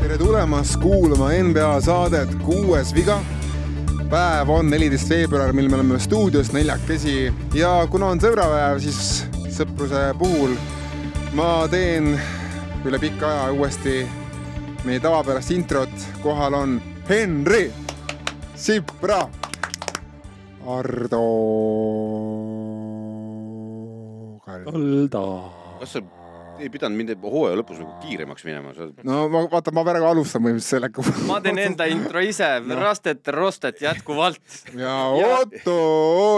tere tulemast kuulama NBA saadet Kuues viga. päev on neliteist veebruar, mil me oleme stuudios neljakesi ja kuna on sõbrapäev, siis sõpruse puhul ma teen üle pika aja uuesti meie tavapärast introt. kohal on Henri Sipra, Ardo. Kalda. kas sa ei pidanud mind hooaja lõpus nagu kiiremaks minema, sa no ma vaata, ma praegu alustan põhimõtteliselt sellega. ma teen enda intro ise, rastet, rostet jätkuvalt. ja Otto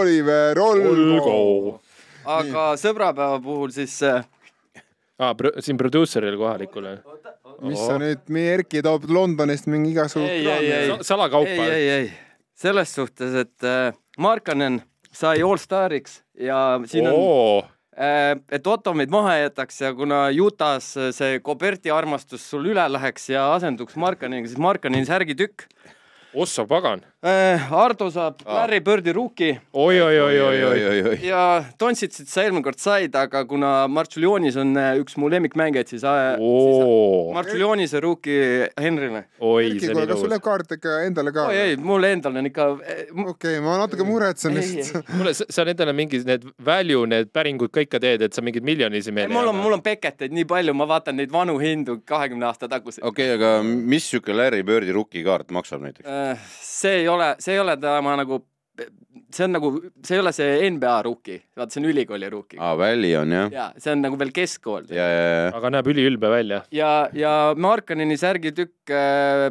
Oliver Olgo. aga sõbrapäeva puhul siis äh, aa, siin produusseril kohalikul. mis sa nüüd, meie Erki toob Londonist mingi igasugu Ei, ei, ei. ei, salakaupa. selles suhtes, et äh, Markanen sai allstariks ja siin on, oo, et Otto meid maha jätaks ja kuna Utah's see Koberti armastus sul üle läheks ja asenduks Markaneniga, siis Markaneni särgitükk. ossa pagan. Ardo saab Aa. Larry Birdi rookie oi, oi, oi, oi, oi. oi. ja Doncicit sa eelmine kord said, aga kuna Martšuljonis on äh, üks mu lemmikmängijaid, siis, äh, siis Martšuljonise rookie Henrile. oi, see oli kas sul lõbus jääb. kaart ikka endale ka? oi ei, mul endal on ikka. okei, ma natuke muretsen lihtsalt. kuule, sa endale mingi need value, need päringud kõik ka teed, et sa mingeid miljonisi meile mul on, mul on peketeid nii palju, ma vaatan neid vanu hindu kahekümne aasta taguseid. okei, aga mis siuke Larry Birdi rukikaart maksab näiteks? See ei ole, see ei ole tema nagu, see on nagu, see ei ole see NBA rookie, vaata, see on ülikooli rookie. aa, Valley on jah? ja see on nagu veel keskkool. ja, ja, ja. aga näeb üliülbe välja. ja, ja Markaneni särgitükk äh,,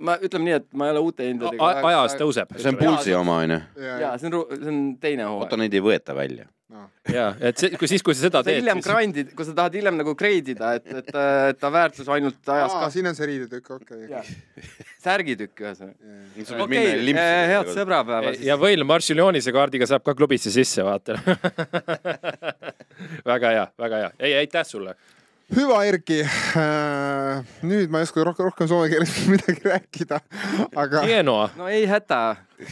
ma ütleme nii, et ma ei ole uute hindadega. ajas. tõuseb. see on Pulsi oma onju. ja see on, see on teine hooaeg oota, neid ei võeta välja. ja, et see, kui siis, kui sa seda sa teed, hiljem siis grind'id, kui sa tahad hiljem nagu grade ida, et, et, et ta väärtus ainult ajas kasvab. siin on see riidetükk, okei. särgitükk ühesõnaga. okei okei, head. sõbrapäeva siis. ja Võil Maršiljonise kaardiga saab ka klubisse sisse, vaata. väga hea, väga hea. ei, aitäh sulle. hüva, Erki. nüüd ma ei oska rohkem, rohkem soome keeles midagi rääkida, aga no ei häda.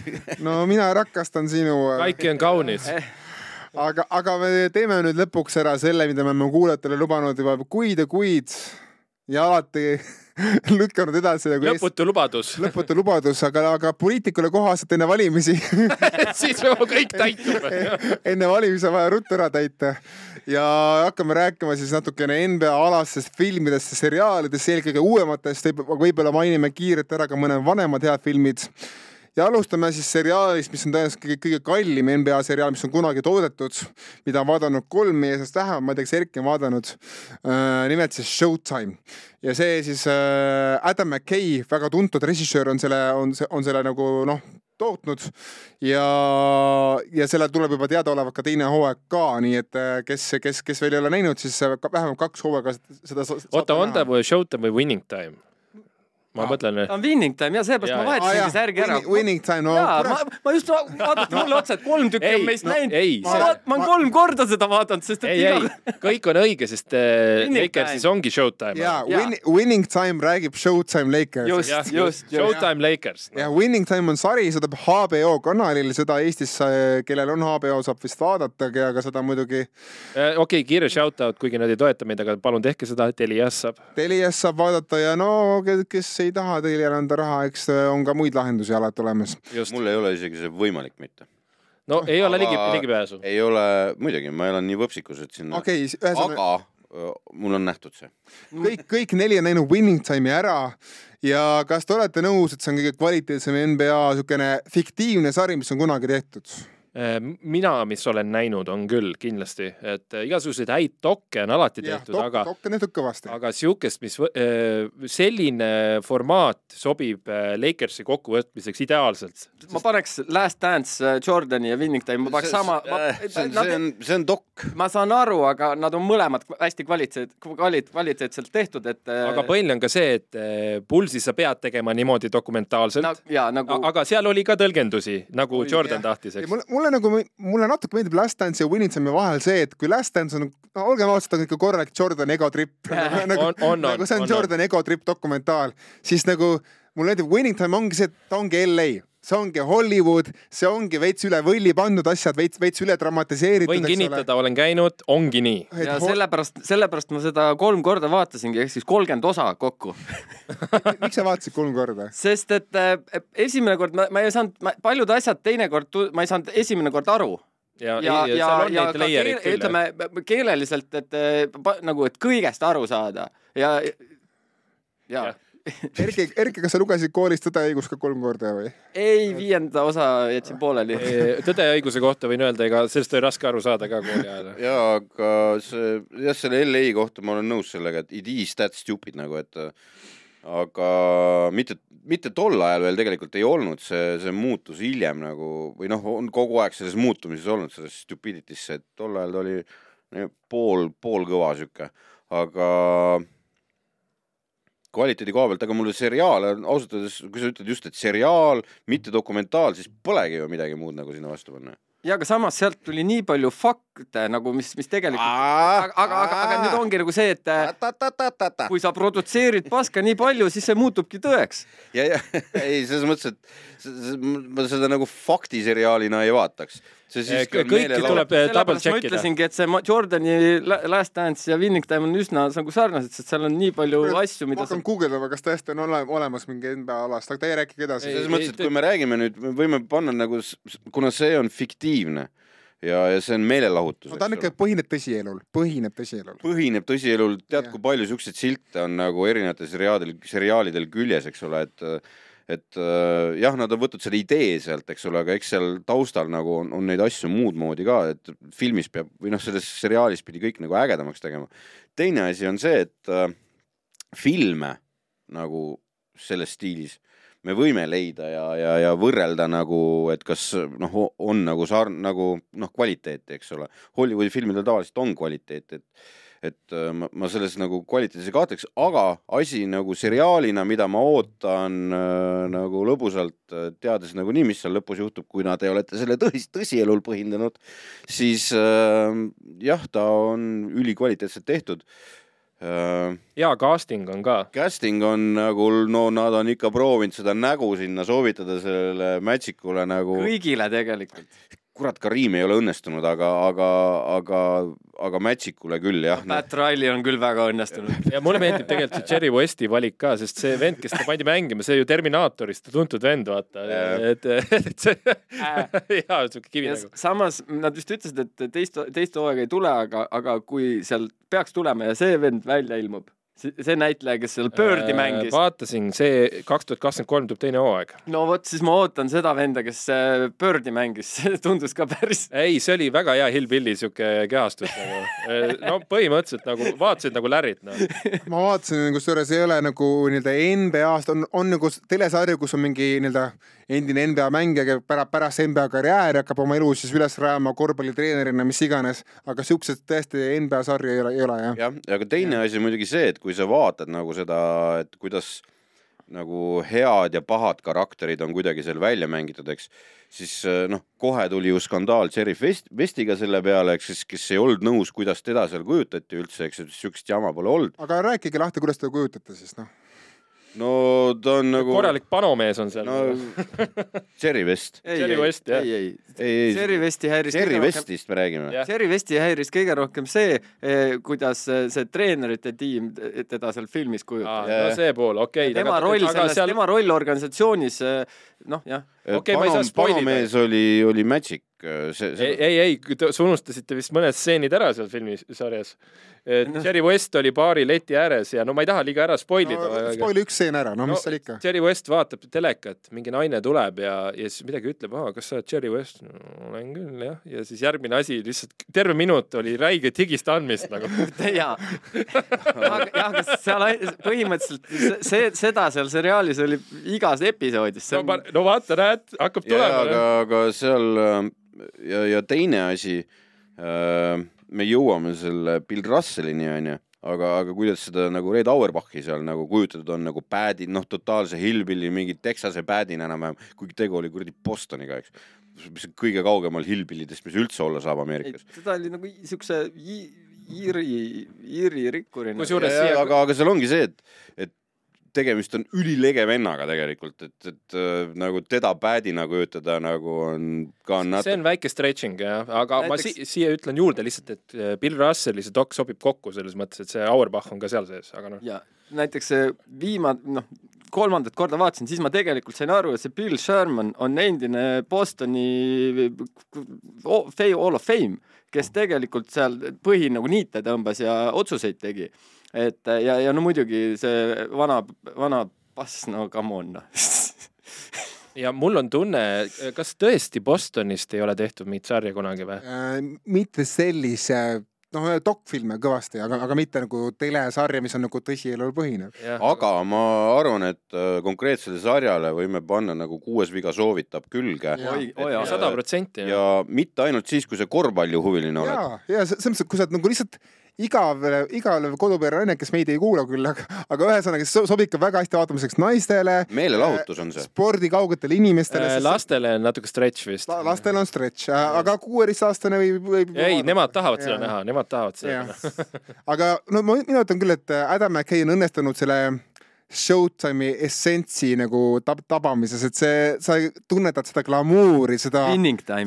no mina rakastan sinu, kaiki on kaunis. aga, aga me teeme nüüd lõpuks ära selle, mida me oleme kuulajatele lubanud juba kuid ja kuid ja alati lükanud edasi nagu eest- lõputu lubadus. lõputu lubadus, aga, aga poliitikule kohaselt enne valimisi siis juba kõik täitub. enne valimisi on vaja ruttu ära täita ja hakkame rääkima siis natukene NBA alastest filmidest ja seriaalidest, eelkõige uuematest, võib-olla mainime kiirelt ära ka mõned vanemad head filmid ja alustame siis seriaalist, mis on tõenäoliselt kõige, kõige kallim NBA seriaal, mis on kunagi toodetud, mida on vaadanud kolm meie seast vähemalt, ma ei tea, kas Erki on vaadanud äh,. nimelt siis Showtime ja see siis äh, Adam McKay, väga tuntud režissöör on selle, on, on selle nagu noh, tootnud ja, ja sellel tuleb juba teadaolevalt ka teine hooaeg ka, nii et äh, kes, kes, kes veel ei ole näinud, siis äh, vähemalt kaks hooaega seda oota, on ta või Showtime või Winning Time? Ma mõtlen, ta on winning time ja seepärast ma jaa. Aa, vahetasingi jah, särgi ära. winning- time, no ma ma just vaatasin mulle otsa, et kolm tükki Ei, on meist no näinud. ei, ma see- vaat- ma olen kolm korda seda vaadanud, sest et ei, ei iga, kõik on õige, sest äh, Lakersis ongi Showtime. jaa, winning, time räägib Showtime Lakers. Just. jah, just, just. Showtime Lakers. ja Winning Time on sari, seda peab HBO kanalil, seda Eestis, kellel on HBO, saab vist vaadata, aga seda muidugi okei okay,, kiire shout out, kuigi nad ei toeta meid, aga palun tehke seda, Telias saab. Telias saab vaadata ja no ke- kes ei taha Teliale anda raha, eks on ka muid lahendusi alati olemas. just, mul ei ole isegi see võimalik mitte. no ei ole ligi, ligipääsu. ei ole, muidugi, ma elan nii võpsikus, et sinna okei okay,, ühesõnaga aga öö, mul on nähtud see. kõik, kõik neli on näinud Winning Time'i ära ja kas te olete nõus, et see on kõige kvaliteetsem NBA niisugune fiktiivne sari, mis on kunagi tehtud? Äh, mina, mis olen näinud, on küll kindlasti, et äh, igasuguseid häid dokke on alati tehtud, aga, dokk on tehtud kõvasti. aga siukest, mis võ- äh, selline formaat sobib Lakersi kokkuvõtmiseks ideaalselt. ma paneks Last Dance Jordani ja Winning Time, ma paneks sama, see on, see on, dokk. ma saan aru, aga nad on mõlemad hästi kvaliteet, kvalit-, kvaliteetselt tehtud, et. aga põhiline on ka see, et Pulsi sa pead tegema niimoodi dokumentaalselt ja nagu aga seal oli ka tõlgendusi, nagu Jordan tahtis, eks. mulle, nagu, mulle natuke meeldib Last Dance ja Winning Time'i vahel see, et kui Last Dance on, no olgem ausad, on ikka korralik Jordan ego trip. nagu, On- on- nagu see on on- on. Jordan ego trip dokumentaal, siis nagu mulle meeldib Winning Time ongi see, et ta ongi LA see ongi Hollywood, see ongi veits üle võlli pandud asjad, veits, veits üle dramatiseeritud. võin kinnitada, olen käinud, ongi nii. ja sellepärast, sellepärast ma seda kolm korda vaatasingi, ehk siis kolmkümmend osa kokku. miks sa vaatasid kolm korda? sest et äh, esimene kord ma, ma ei saanud, paljud asjad teinekord, ma ei saanud esimene kord aru ja, ja, ja, ja, ja ka keel, ütleme keeleliselt, et pa- nagu, et kõigest aru saada ja, ja Jah. Erki, Erki, kas sa lugesid koolis Tõde ja õigus ka kolm korda või? ei, viienda osa jätsin pooleli. tõde ja õiguse kohta võin öelda, ega sellest oli raske aru saada ka kooli ajal. ja aga see jah, selle LA kohta ma olen nõus sellega, et it is that stupid nagu, et aga mitte, mitte tol ajal veel tegelikult ei olnud, see, see muutus hiljem nagu või noh, on kogu aeg selles muutumises olnud, selles stupidity'sse, et tol ajal ta oli pool, poolkõva sihuke, aga kvaliteedi koha pealt, aga mulle seriaal ausalt öeldes, kui sa ütled just, et seriaal, mitte dokumentaal, siis polegi ju midagi muud nagu sinna vastu panna. ja aga samas sealt tuli nii palju fakte nagu, mis, mis tegelikult, aga, aga, aga, aga nüüd ongi nagu see, et eh, kui sa produtseerid paska nii palju, siis see muutubki tõeks. ja, ja ei, selles mõttes, et ma seda nagu faktiseriaalina ei vaataks. kõiki tuleb double ma check ida. ütlesingi, et see Ma- Jordani La- Last Dance ja Winning Time on üsna nagu sarnased, sest seal on nii palju asju, ma mida sa hakkan guugeldama, kas tõesti on ole, olemas mingi NBA alast, aga teie rääkige edasi selles mõttes, et kui me räägime nüüd, me võime panna nagu, kuna see on fiktiivne ja, ja see on meelelahutus no ta on ikka, põhineb tõsielul, põhineb tõsielul. põhineb tõsielul, tead, kui palju siukseid silte on nagu erinevatel seriaadil, seriaalidel küljes, eks ole, et et äh, jah, nad on võtnud selle idee sealt, eks ole, aga eks seal taustal nagu on, on neid asju muud moodi ka, et filmis peab või noh, selles seriaalis pidi kõik nagu ägedamaks tegema. teine asi on see, et äh, filme nagu selles stiilis me võime leida ja, ja, ja võrrelda nagu, et kas noh, on nagu sarn-, nagu noh, kvaliteeti, eks ole. Hollywoodi filmidel tavaliselt on kvaliteet, et et äh, ma, ma selles nagu kvaliteedis ei kahtleks, aga asi nagu seriaalina, mida ma ootan äh, nagu lõbusalt, teades nagunii, mis seal lõpus juhtub, kui nad ei olete selle tõsi, tõsielul põhindanud, siis äh, jah, ta on ülikvaliteetselt tehtud äh,. Hea casting on ka. Casting on nagu, no nad on ikka proovinud seda nägu sinna soovitada sellele Magicule nagu, kõigile tegelikult. kurat, Karim ei ole õnnestunud, aga, aga, aga, aga Magicule küll jah. Pat Riley on küll väga õnnestunud. ja mulle meeldib tegelikult see Jerry Westi valik ka, sest see vend, kes ta pandi mängima, see ju Terminaatorist tuntud vend, vaata. Jah. et, et see hea siuke kivi ja nagu. samas nad vist ütlesid, et teist, teist hooaega ei tule, aga, aga kui seal peaks tulema ja see vend välja ilmub, see näitleja, kes seal Birdi mängis, Äh, vaatasin, see kaks tuhat kakskümmend kolm tuleb teine hooaeg. no vot, siis ma ootan seda venda, kes äh, Birdi mängis, see tundus ka päris ei, see oli väga hea Hillbilly siuke kehastus nagu. no põhimõtteliselt nagu vaatasid nagu Larryt noh. ma vaatasin, kusjuures ei ole nagu nii-öelda NBA-st on, on nagu telesarju, kus on mingi nii-öelda endine NBA mängija, kes pärast, pärast NBA karjääri hakkab oma elu siis üles rajama korvpallitreenerina, mis iganes, aga siukseid tõesti NBA sarju ei ole, ei ole jah. jah, aga teine asi on muidugi see, et kui sa vaatad nagu seda, et kuidas nagu head ja pahad karakterid on kuidagi seal välja mängitud, eks, siis eh, noh, kohe tuli ju skandaal Sheriff West, Westiga selle peale, eks siis, kes ei olnud nõus, kuidas teda seal kujutati üldse, eks ju, siukest jama pole olnud. aga rääkige lahti, kuidas te kujutate siis noh. No ta on nagu korralik panomees on seal no ei, Jerry ei, West, jah. ei, ei, ei, Jerry Westi häiris rohkem- Westist me räägime. Jah. Jerry Westi häiris kõige rohkem see, kuidas eh, see treenerite tiim teda seal filmis kujutas. no see pool, okei okay,. tema roll selles, tema roll organisatsioonis, noh jah, Okei, ma ei saa spoilida. panomees oli, oli Magic, see, see ei, ei, ei, te unustasite vist mõned stseenid ära seal filmis, sarjas. Jerry West oli baari leti ääres ja no ma ei taha liiga ära spoil ida no,. spoili üks stseen ära, no mis seal ikka. Jerry West vaatab telekat, mingi naine tuleb ja, ja siis midagi ütleb, aa, kas sa oled Jerry West no,? olen küll jah, ja siis järgmine asi lihtsalt terve minut oli räiget higist andmist nagu. jaa. jah, aga seal põhimõtteliselt see- seda seal seriaalis oli igas episoodis, see no, on no vaata, näed, hakkab ja, tulema aga, aga seal äh, ja, ja teine asi, me jõuame selle Bill Russellini onju, aga, aga kuidas seda nagu Red Auerbachi seal nagu kujutatud on nagu bädi, noh, totaalse hillbilly, mingi Texase bädina enam-vähem, kuigi tegu oli kuradi Bostoniga, eks. mis on kõige kaugemal hillbillidest, mis üldse olla saab Ameerikas. teda oli nagu siukse Iiri, Iiri rikkurina. Kusjuures- siia- aga, aga seal ongi see, et, et tegemist on ülilege vennaga tegelikult, et, et äh, nagu teda päädina kujutada nagu on ka see natuke on väike stretching jah, aga Näiteks... ma si siia ütlen juurde lihtsalt, et äh, Bill Russelli see dok sobib kokku selles mõttes, et see Auerbach on ka seal sees, aga noh, ja näiteks see viimane, noh, kolmandat korda vaatasin, siis ma tegelikult sain aru, et see Bill Sherman on endine Bostoni Hall of Fame, kes tegelikult seal põhi nagu niite tõmbas ja otsuseid tegi. Et ja, ja no muidugi see vana, vana pass, no come on ja mul on tunne, kas tõesti Bostonist ei ole tehtud mingit sarja kunagi või? Äh, mitte sellise, noh, dokfilme kõvasti, aga, aga mitte nagu telesarja, mis on nagu tõsielul põhinev. aga ma arvan, et äh, konkreetsele sarjale võime panna nagu kuues viga soovitab külge sada protsenti. ja mitte ainult siis, kui sa korvpallihuviline oled. ja, ja selles mõttes, et kui sa oled nagu lihtsalt igav, igav kodupere naine, kes meid ei kuula küll, aga, aga ühesõnaga, see sobib ka väga hästi vaatamiseks naistele, meelelahutus on see. spordikaugetele inimestele. Äh, lastele on natuke stretch vist. lastel on stretch, aga kuueteistaastane võib, võib. ei, nemad tahavad seda Jaa. näha, nemad tahavad seda Jah. näha. aga no ma, mina ütlen küll, et Adam McKay on õnnestunud selle Showtime'i essentsi nagu tab tabamises, et see, sa tunnetad seda glamuuri, seda,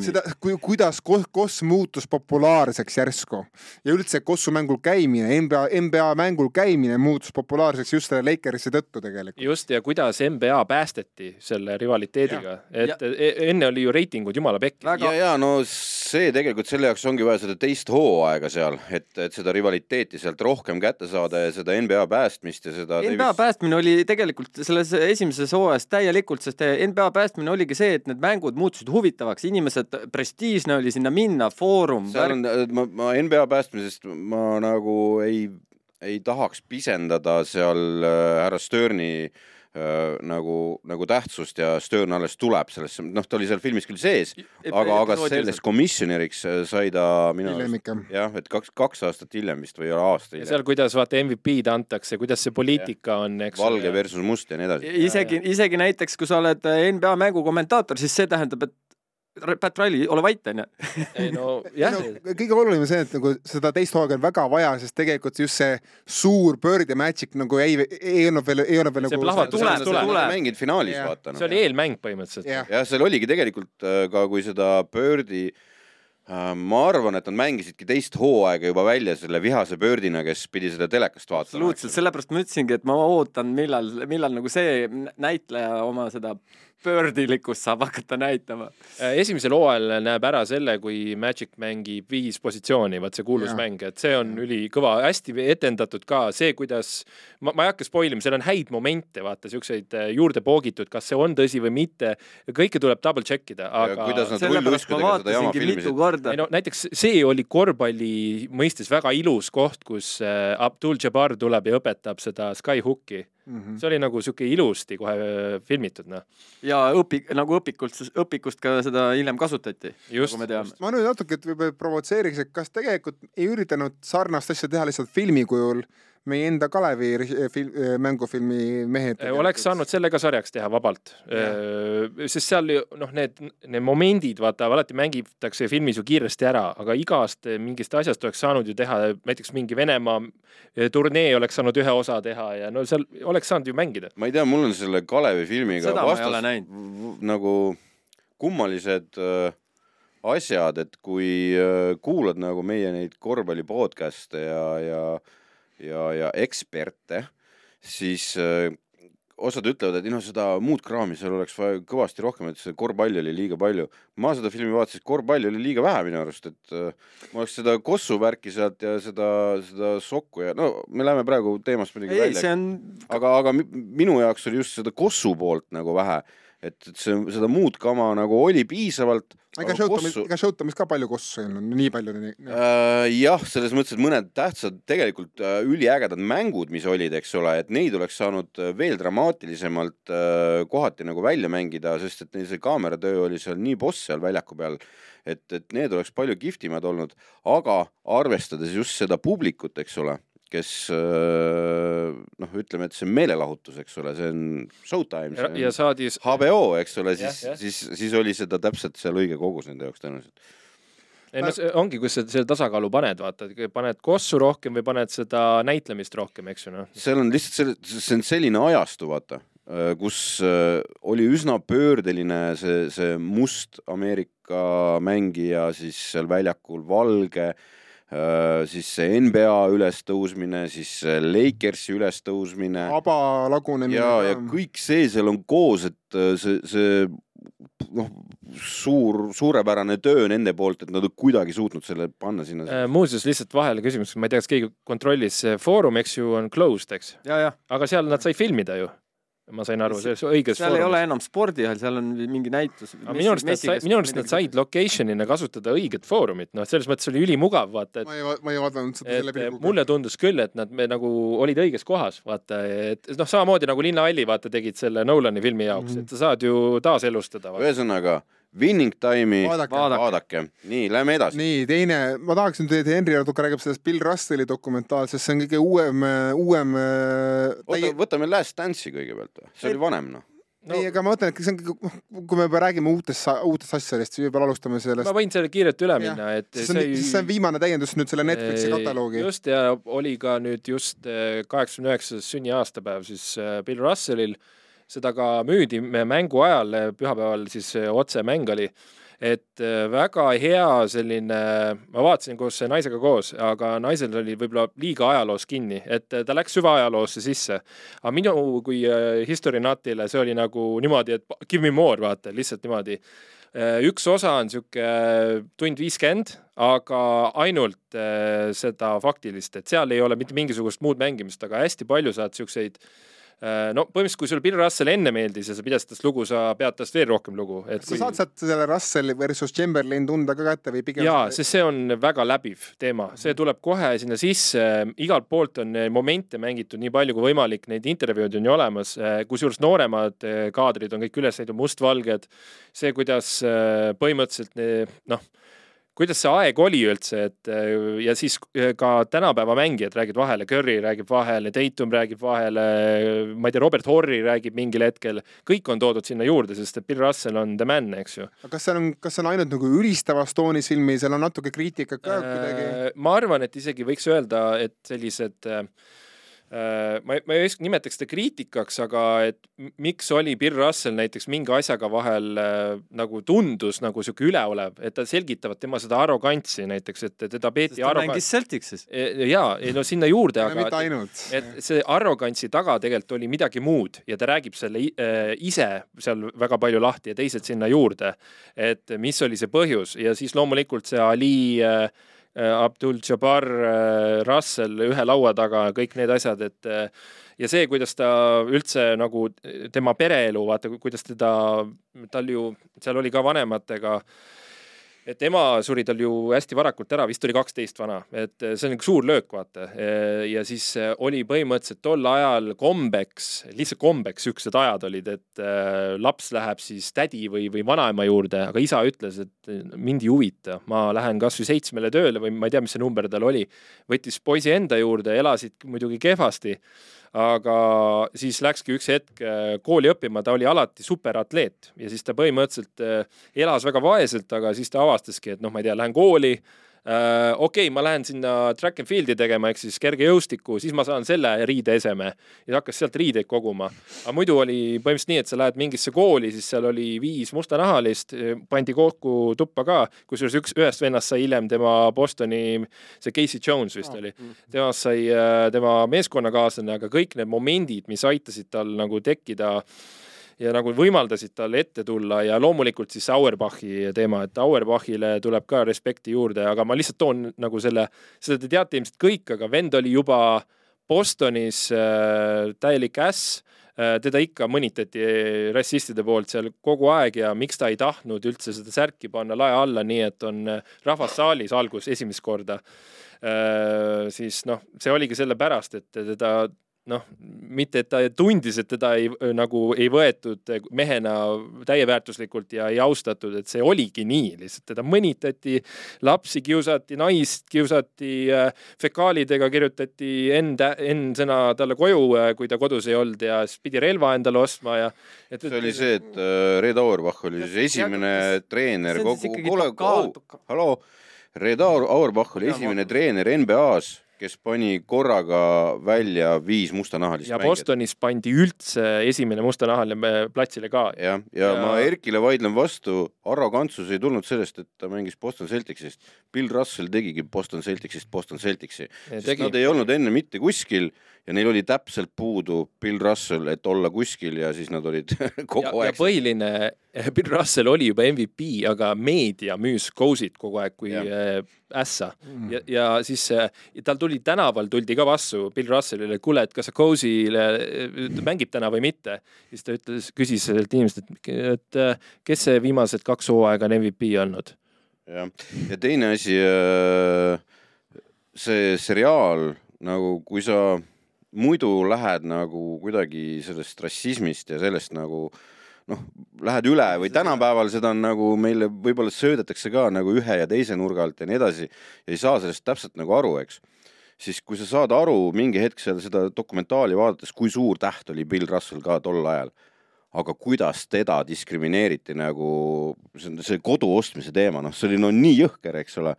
seda, kuidas kos- muutus populaarseks järsku ja üldse Kossu mängul käimine, NBA, NBA mängul käimine muutus populaarseks just selle Lakersi tõttu tegelikult. just ja kuidas NBA päästeti selle rivaliteediga, et e enne oli ju reitingud jumala pekki. Väga- ja, ja no see tegelikult selle jaoks ongi vaja seda teist hooaega seal, et, et seda rivaliteeti sealt rohkem kätte saada ja seda NBA päästmist ja seda NBA päästmine oli tegelikult selles esimeses hooajas täielikult, sest NBA päästmine oligi see, et need mängud muutusid huvitavaks, inimesed, prestiižne oli sinna minna, foorum, seal on, ma, ma NBA päästmisest ma nagu ei, ei tahaks pisendada seal äh, härra Sterni äh, nagu, nagu tähtsust ja Stern alles tuleb sellesse, noh, ta oli seal filmis küll sees, aga, aga sellest komisjonäriks äh, sai ta minu arust jah, et kaks, kaks aastat hiljem vist või aasta ja hiljem. seal, kuidas vaata MVP-d antakse, kuidas see poliitika on, eks. valge versus must ja nii edasi. isegi, isegi näiteks, kui sa oled NBA mängu kommentaator, siis see tähendab, et Pat Riley, ole vait, onju. ei no jah no,, kõige olulisem on see, et nagu seda teist hooaega on väga vaja, sest tegelikult just see suur ja Magic nagu ei, ei olnud veel, ei olnud veel See nagu plahvatus tuleb, tuleb. tuleb. mängid finaalis Jah. vaata see oli eelmäng põhimõtteliselt. jah, jah, seal oligi tegelikult äh, ka, kui seda Birdi äh, ma arvan, et nad mängisidki teist hooaega juba välja selle vihase Birdina, kes pidi seda telekast vaatama. absoluutselt, sellepärast ma ütlesingi, et ma ootan, millal, millal nagu see näitleja oma seda pöördilikkust saab hakata näitama. Äh, esimesel hooajal näeb ära selle, kui Magic mängib viis positsiooni, vaat see kuulus Jaa. mäng, et see on ülikõva, hästi etendatud ka see, kuidas ma, ma ei hakka spoil ima, seal on häid momente, vaata siukseid äh, juurde poogitud, kas see on tõsi või mitte. kõike tuleb double check ida, aga kuidas nad sellepärast ma rulluiskudega seda jama vaatasingi mitu filmisid. korda ei. no näiteks see oli korvpalli mõistes väga ilus koht, kus äh, Abdul Jabbar tuleb ja õpetab seda Skyhooki. Mhm. see oli nagu sihuke ilusti kohe äh, filmitud, noh. ja õpik, nagu õpikult, õpikust ka seda hiljem kasutati, just nagu teame. ma nüüd natuke võib-olla provotseeriks, et kas tegelikult ei üritanud sarnast asja teha lihtsalt filmi kujul meie enda Kalevi ri- fil-, mängufilmi mehed. oleks saanud selle ka sarjaks teha vabalt, sest seal ju noh, need, need momendid, vaata alati mängitakse filmis ju kiiresti ära, aga igast mingist asjast oleks saanud ju teha, näiteks mingi Venemaa eh, turnee oleks saanud ühe osa teha ja no seal oleks saanud ju mängida. ma ei tea, mul on selle Kalevi filmiga Seda ma ei ole näinud. v- nagu kummalised äh, asjad, et kui äh, kuulad nagu meie neid korvpalli podcast'e ja, ja, ja, ja eksperte, siis äh, osad ütlevad, et noh, seda muud kraami seal oleks vaja kõvasti rohkem, et see korvpalli oli liiga palju. ma seda filmi vaatasin, korvpalli oli liiga vähe minu arust, et äh, ma oleks seda kossu värki sealt ja seda, seda sokku ja no me läheme praegu teemast muidugi välja on, aga, aga mi- minu jaoks oli just seda kossu poolt nagu vähe, et, et see, seda muud kama nagu oli piisavalt. ega Showtime'is, ega Showtime'is ka palju kossu ei olnud, nii palju. Äh, jah, selles mõttes, et mõned tähtsad, tegelikult äh, üliägedad mängud, mis olid, eks ole, et neid oleks saanud äh, veel dramaatilisemalt äh, kohati nagu välja mängida, sest et neil see kaameratöö oli seal nii boss seal väljaku peal, et, et need oleks palju kihvtimad olnud, aga arvestades just seda publikut, eks ole, kes äh, noh, ütleme, et see on meelelahutus, eks ole, see on showtime, ja, ja on saadi HBO, eks ole, siis siis, siis oli seda täpselt seal õige kogus nende jaoks tõenäoliselt. ei no see ongi, kus sa selle tasakaalu paned, vaata, paned kossu rohkem või paned seda näitlemist rohkem, eks ju noh. seal on lihtsalt selle, see on selline ajastu, vaata, kus äh, oli üsna pöördeline see, see must Ameerika mängija siis seal väljakul, valge äh, siis see NBA ülestõusmine, siis Lakersi ülestõusmine. aba lagunemine. ja, ja kõik see seal on koos, et äh, see, see noh, suur, suurepärane töö nende poolt, et nad on kuidagi suutnud selle panna sinna. muuseas, lihtsalt vahele küsimus, ma ei tea, kas keegi kontrollis, Foorum, eks ju, on closed, eks? aga seal nad said filmida ju ma sain aru, selles õiges seal foorumis. ei ole enam spordihall, seal on mingi näitus. minu arust nad said, minu arust nad said location'ina kasutada õiget foorumit, noh, selles mõttes oli ülimugav, vaata, et. ma ei, ma ei vaadanud seda selle pilguga. mulle tundus küll, et nad me, nagu olid õiges kohas, vaata, et noh, samamoodi nagu Linnahalli, vaata, tegid selle Nolani filmi jaoks mm, -hmm. et sa saad ju taaselustada. ühesõnaga Winning Time'i. Vaadake, vaadake., vaadake.. nii, lähme edasi. nii, teine, ma tahaksin nüüd, et Henri natuke räägib sellest Bill Russelli dokumentaalsest, see on kõige uuem, uuem oota täie..., võtame Last Dance'i kõigepealt, see oli vanem noh. No.. ei, aga ma mõtlen, et see on, kui me räägime uutest, uutest asjadest, siis võib-olla alustame sellest. ma võin selle kiirelt üle minna, et see on, see, see on viimane täiendus nüüd selle Netflixi kataloogi. just ja oli ka nüüd just eh, kaheksakümne üheksas sünniaastapäev siis eh, Bill Russellil seda ka müüdi mängu ajal, pühapäeval siis otsemäng oli et äh, väga hea selline, ma vaatasin koos naisega koos, aga naisel oli võib-olla liiga ajaloos kinni, et ta läks süvaajaloosse sisse. aga minu kui history nutile see oli nagu niimoodi, et give me more, vaata, lihtsalt niimoodi üks osa on sihuke tund viiskümmend, aga ainult seda faktilist, et seal ei ole mitte mingisugust muud mängimist, aga hästi palju saad siukseid Äh, no põhimõtteliselt, kui sulle Bill Russell enne meeldis ja sa pidasid tast lugu, sa pead tast veel rohkem lugu. sa kui... saad sealt selle Russelli versus Chamberlain tunda ka kätte või pigem? jaa, sest see on väga läbiv teema, see tuleb kohe sinna sisse, igalt poolt on momente mängitud nii palju kui võimalik, neid intervjuud on ju olemas, kusjuures nooremad äh, kaadrid on kõik üles näidatud mustvalged. see, kuidas äh, põhimõtteliselt noh kuidas see aeg oli üldse, et äh, ja siis äh, ka tänapäeva mängijad räägivad vahele, Curry räägib vahele, Tatum räägib vahele, ma ei tea, Robert Horry räägib mingil hetkel, kõik on toodud sinna juurde, sest et Bill Russell on the man, eks ju. aga kas seal on, kas see on ainult nagu ülistavas toonis filmi, seal on natuke kriitikat ka kuidagi? Äh, ma arvan, et isegi võiks öelda, et sellised Äh, ma, ma ei nimetaks seda kriitikaks, aga et miks oli Bill Russell näiteks mingi asjaga vahel äh, nagu tundus nagu sihuke üleolev, et ta selgitavad tema seda arrogantsi näiteks, et teda peeti ta arrogant... mängis Celticsis. E, jaa, ei no sinna juurde, aga et, et see arrogantsi taga tegelikult oli midagi muud ja ta räägib selle äh, ise seal väga palju lahti ja teised sinna juurde, et mis oli see põhjus ja siis loomulikult see Ali äh, Äh, Abdul Jabbar, äh, Russell ühe laua taga, kõik need asjad, et äh, ja see, kuidas ta üldse nagu tema pereelu, vaata, kuidas teda, tal ju seal oli ka vanematega et ema suri tal ju hästi varakult ära, vist oli kaksteist vana, et eh, see on üks suur löök, vaata. Eh, ja siis eh, oli põhimõtteliselt tol ajal kombeks, lihtsalt kombeks siuksed ajad olid, et laps läheb siis tädi või, või vanaema juurde, aga isa ütles, et mind ei huvita, ma lähen kasvõi seitsmele tööle või ma ei tea, mis see number tal oli. võttis poisi enda juurde, elasid muidugi kehvasti aga siis läkski üks hetk äh, kooli õppima, ta oli alati superatleet ja siis ta põhimõtteliselt äh, elas väga vaeselt, aga siis ta avastaski, et noh, ma ei tea, lähen kooli. Okei okay,, ma lähen sinna track and field'i tegema, ehk siis kergejõustikku, siis ma saan selle riideeseme ja hakkas sealt riideid koguma. aga muidu oli põhimõtteliselt nii, et sa lähed mingisse kooli, siis seal oli viis mustanahalist, pandi kokku tuppa ka, kusjuures üks, ühest vennast sai hiljem tema Bostoni, see Casey Jones vist oli, temast sai äh, tema meeskonnakaaslane, aga kõik need momendid, mis aitasid tal nagu tekkida ja nagu võimaldasid tal ette tulla ja loomulikult siis Auerbachi teema, et Auerbachile tuleb ka respekti juurde, aga ma lihtsalt toon nagu selle, seda te teate ilmselt kõik, aga vend oli juba Bostonis äh, täielik äss äh,, teda ikka mõnitati rassistide poolt seal kogu aeg ja miks ta ei tahtnud üldse seda särki panna lae alla, nii et on äh, rahvas saalis algus esimest korda. Äh,, siis noh, see oligi sellepärast, et teda noh, mitte et ta tundis, et teda ei nagu ei võetud mehena täieväärtuslikult ja ei austatud, et see oligi nii, lihtsalt teda mõnitati, lapsi kiusati, naist kiusati, fekaalidega kirjutati enda, N-sõna talle koju, kui ta kodus ei olnud ja siis pidi relva endale ostma ja et, see oli see, et Red Auerbach oli siis esimene treener kogu, kuule, halloo Red Auerbach oli Ja esimene ma- treener NBA-s, kes pani korraga välja viis mustanahalist ja mängijat. Bostonis pandi üldse esimene mustanahaline platsile ka. jah, ja Ja- ma Erkile vaidlen vastu, arrogantsus ei tulnud sellest, et ta mängis Boston Celticsist. Bill Russell tegigi Boston Celticsist Boston Celticsi, sest tegi. nad ei olnud enne mitte kuskil ja neil oli täpselt puudu Bill Russell, et olla kuskil ja siis nad olid ja, kogu ja aeg. põhiline, Bill Russell oli juba MVP, aga meedia müüs Cozy't kogu aeg kui Jah. äh, ässa ja, ja siis äh, tal tuli tänaval tuldi ka vastu Bill Russellile, et kuule, et kas sa Cozy'le äh, mängib täna või mitte. siis ta ütles, küsis sellelt inimeselt, et, et kes see viimased kaks hooaega on MVP olnud. jah, ja teine asi, see seriaal nagu, kui sa muidu lähed nagu kuidagi sellest rassismist ja sellest nagu noh, lähed üle või tänapäeval seda on nagu meile võib-olla söödetakse ka nagu ühe ja teise nurga alt ja nii edasi ja ei saa sellest täpselt nagu aru, eks. siis kui sa saad aru mingi hetk seal seda dokumentaali vaadates, kui suur täht oli Bill Russell ka tol ajal, aga kuidas teda diskrimineeriti nagu see on see kodu ostmise teema, noh, see oli no nii jõhker, eks ole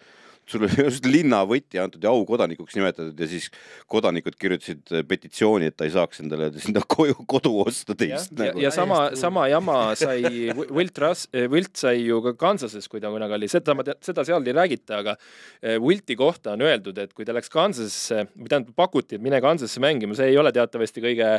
sul oli just linnavõti antud ja aukodanikuks nimetatud ja siis kodanikud kirjutasid äh, petitsiooni, et ta ei saaks endale sinna koju kodu osta ja, teist ja, nagu. ja sama, sama jama sai Wi- Wilt Russ, Wilt sai ju ka Kansases, kui ta kunagi oli, seda ma tean, seda seal ei räägita, aga eh, Wilti kohta on öeldud, et kui ta läks Kansasesse või tähendab pakuti, et mine Kansasse mängima, see ei ole teatavasti kõige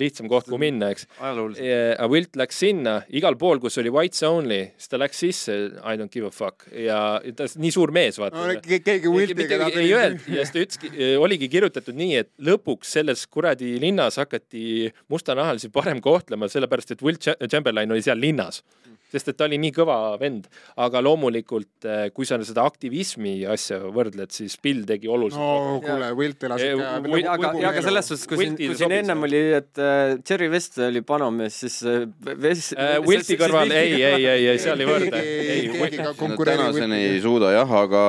lihtsam koht, kuhu minna, eks. aga Wilt läks sinna, igal pool, kus oli whites only, siis ta läks sisse, I don't give a fuck ja ta nii suur mees, vaata. ke- keegi Wiltiga Mitte, ei öelnud ja siis ta ütleski, oligi kirjutatud nii, et lõpuks selles kuradi linnas hakati mustanahalisi parem kohtlema, sellepärast et Cha- Chamberlain oli seal linnas. sest et ta oli nii kõva vend, aga loomulikult, kui sa seda aktivismi asja võrdled, siis Bill tegi oluliselt no kuule, Wilt elas ikka ja aga, aga selles suhtes, kui siin, kui siin ennem oli, et äh, Jerry West oli panomees, siis äh, äh,. Wilti kõrval, ei, ei, ei, ei, seal ei võrda. keegi, ka no konkureerib tänaseni ei suuda jah, aga,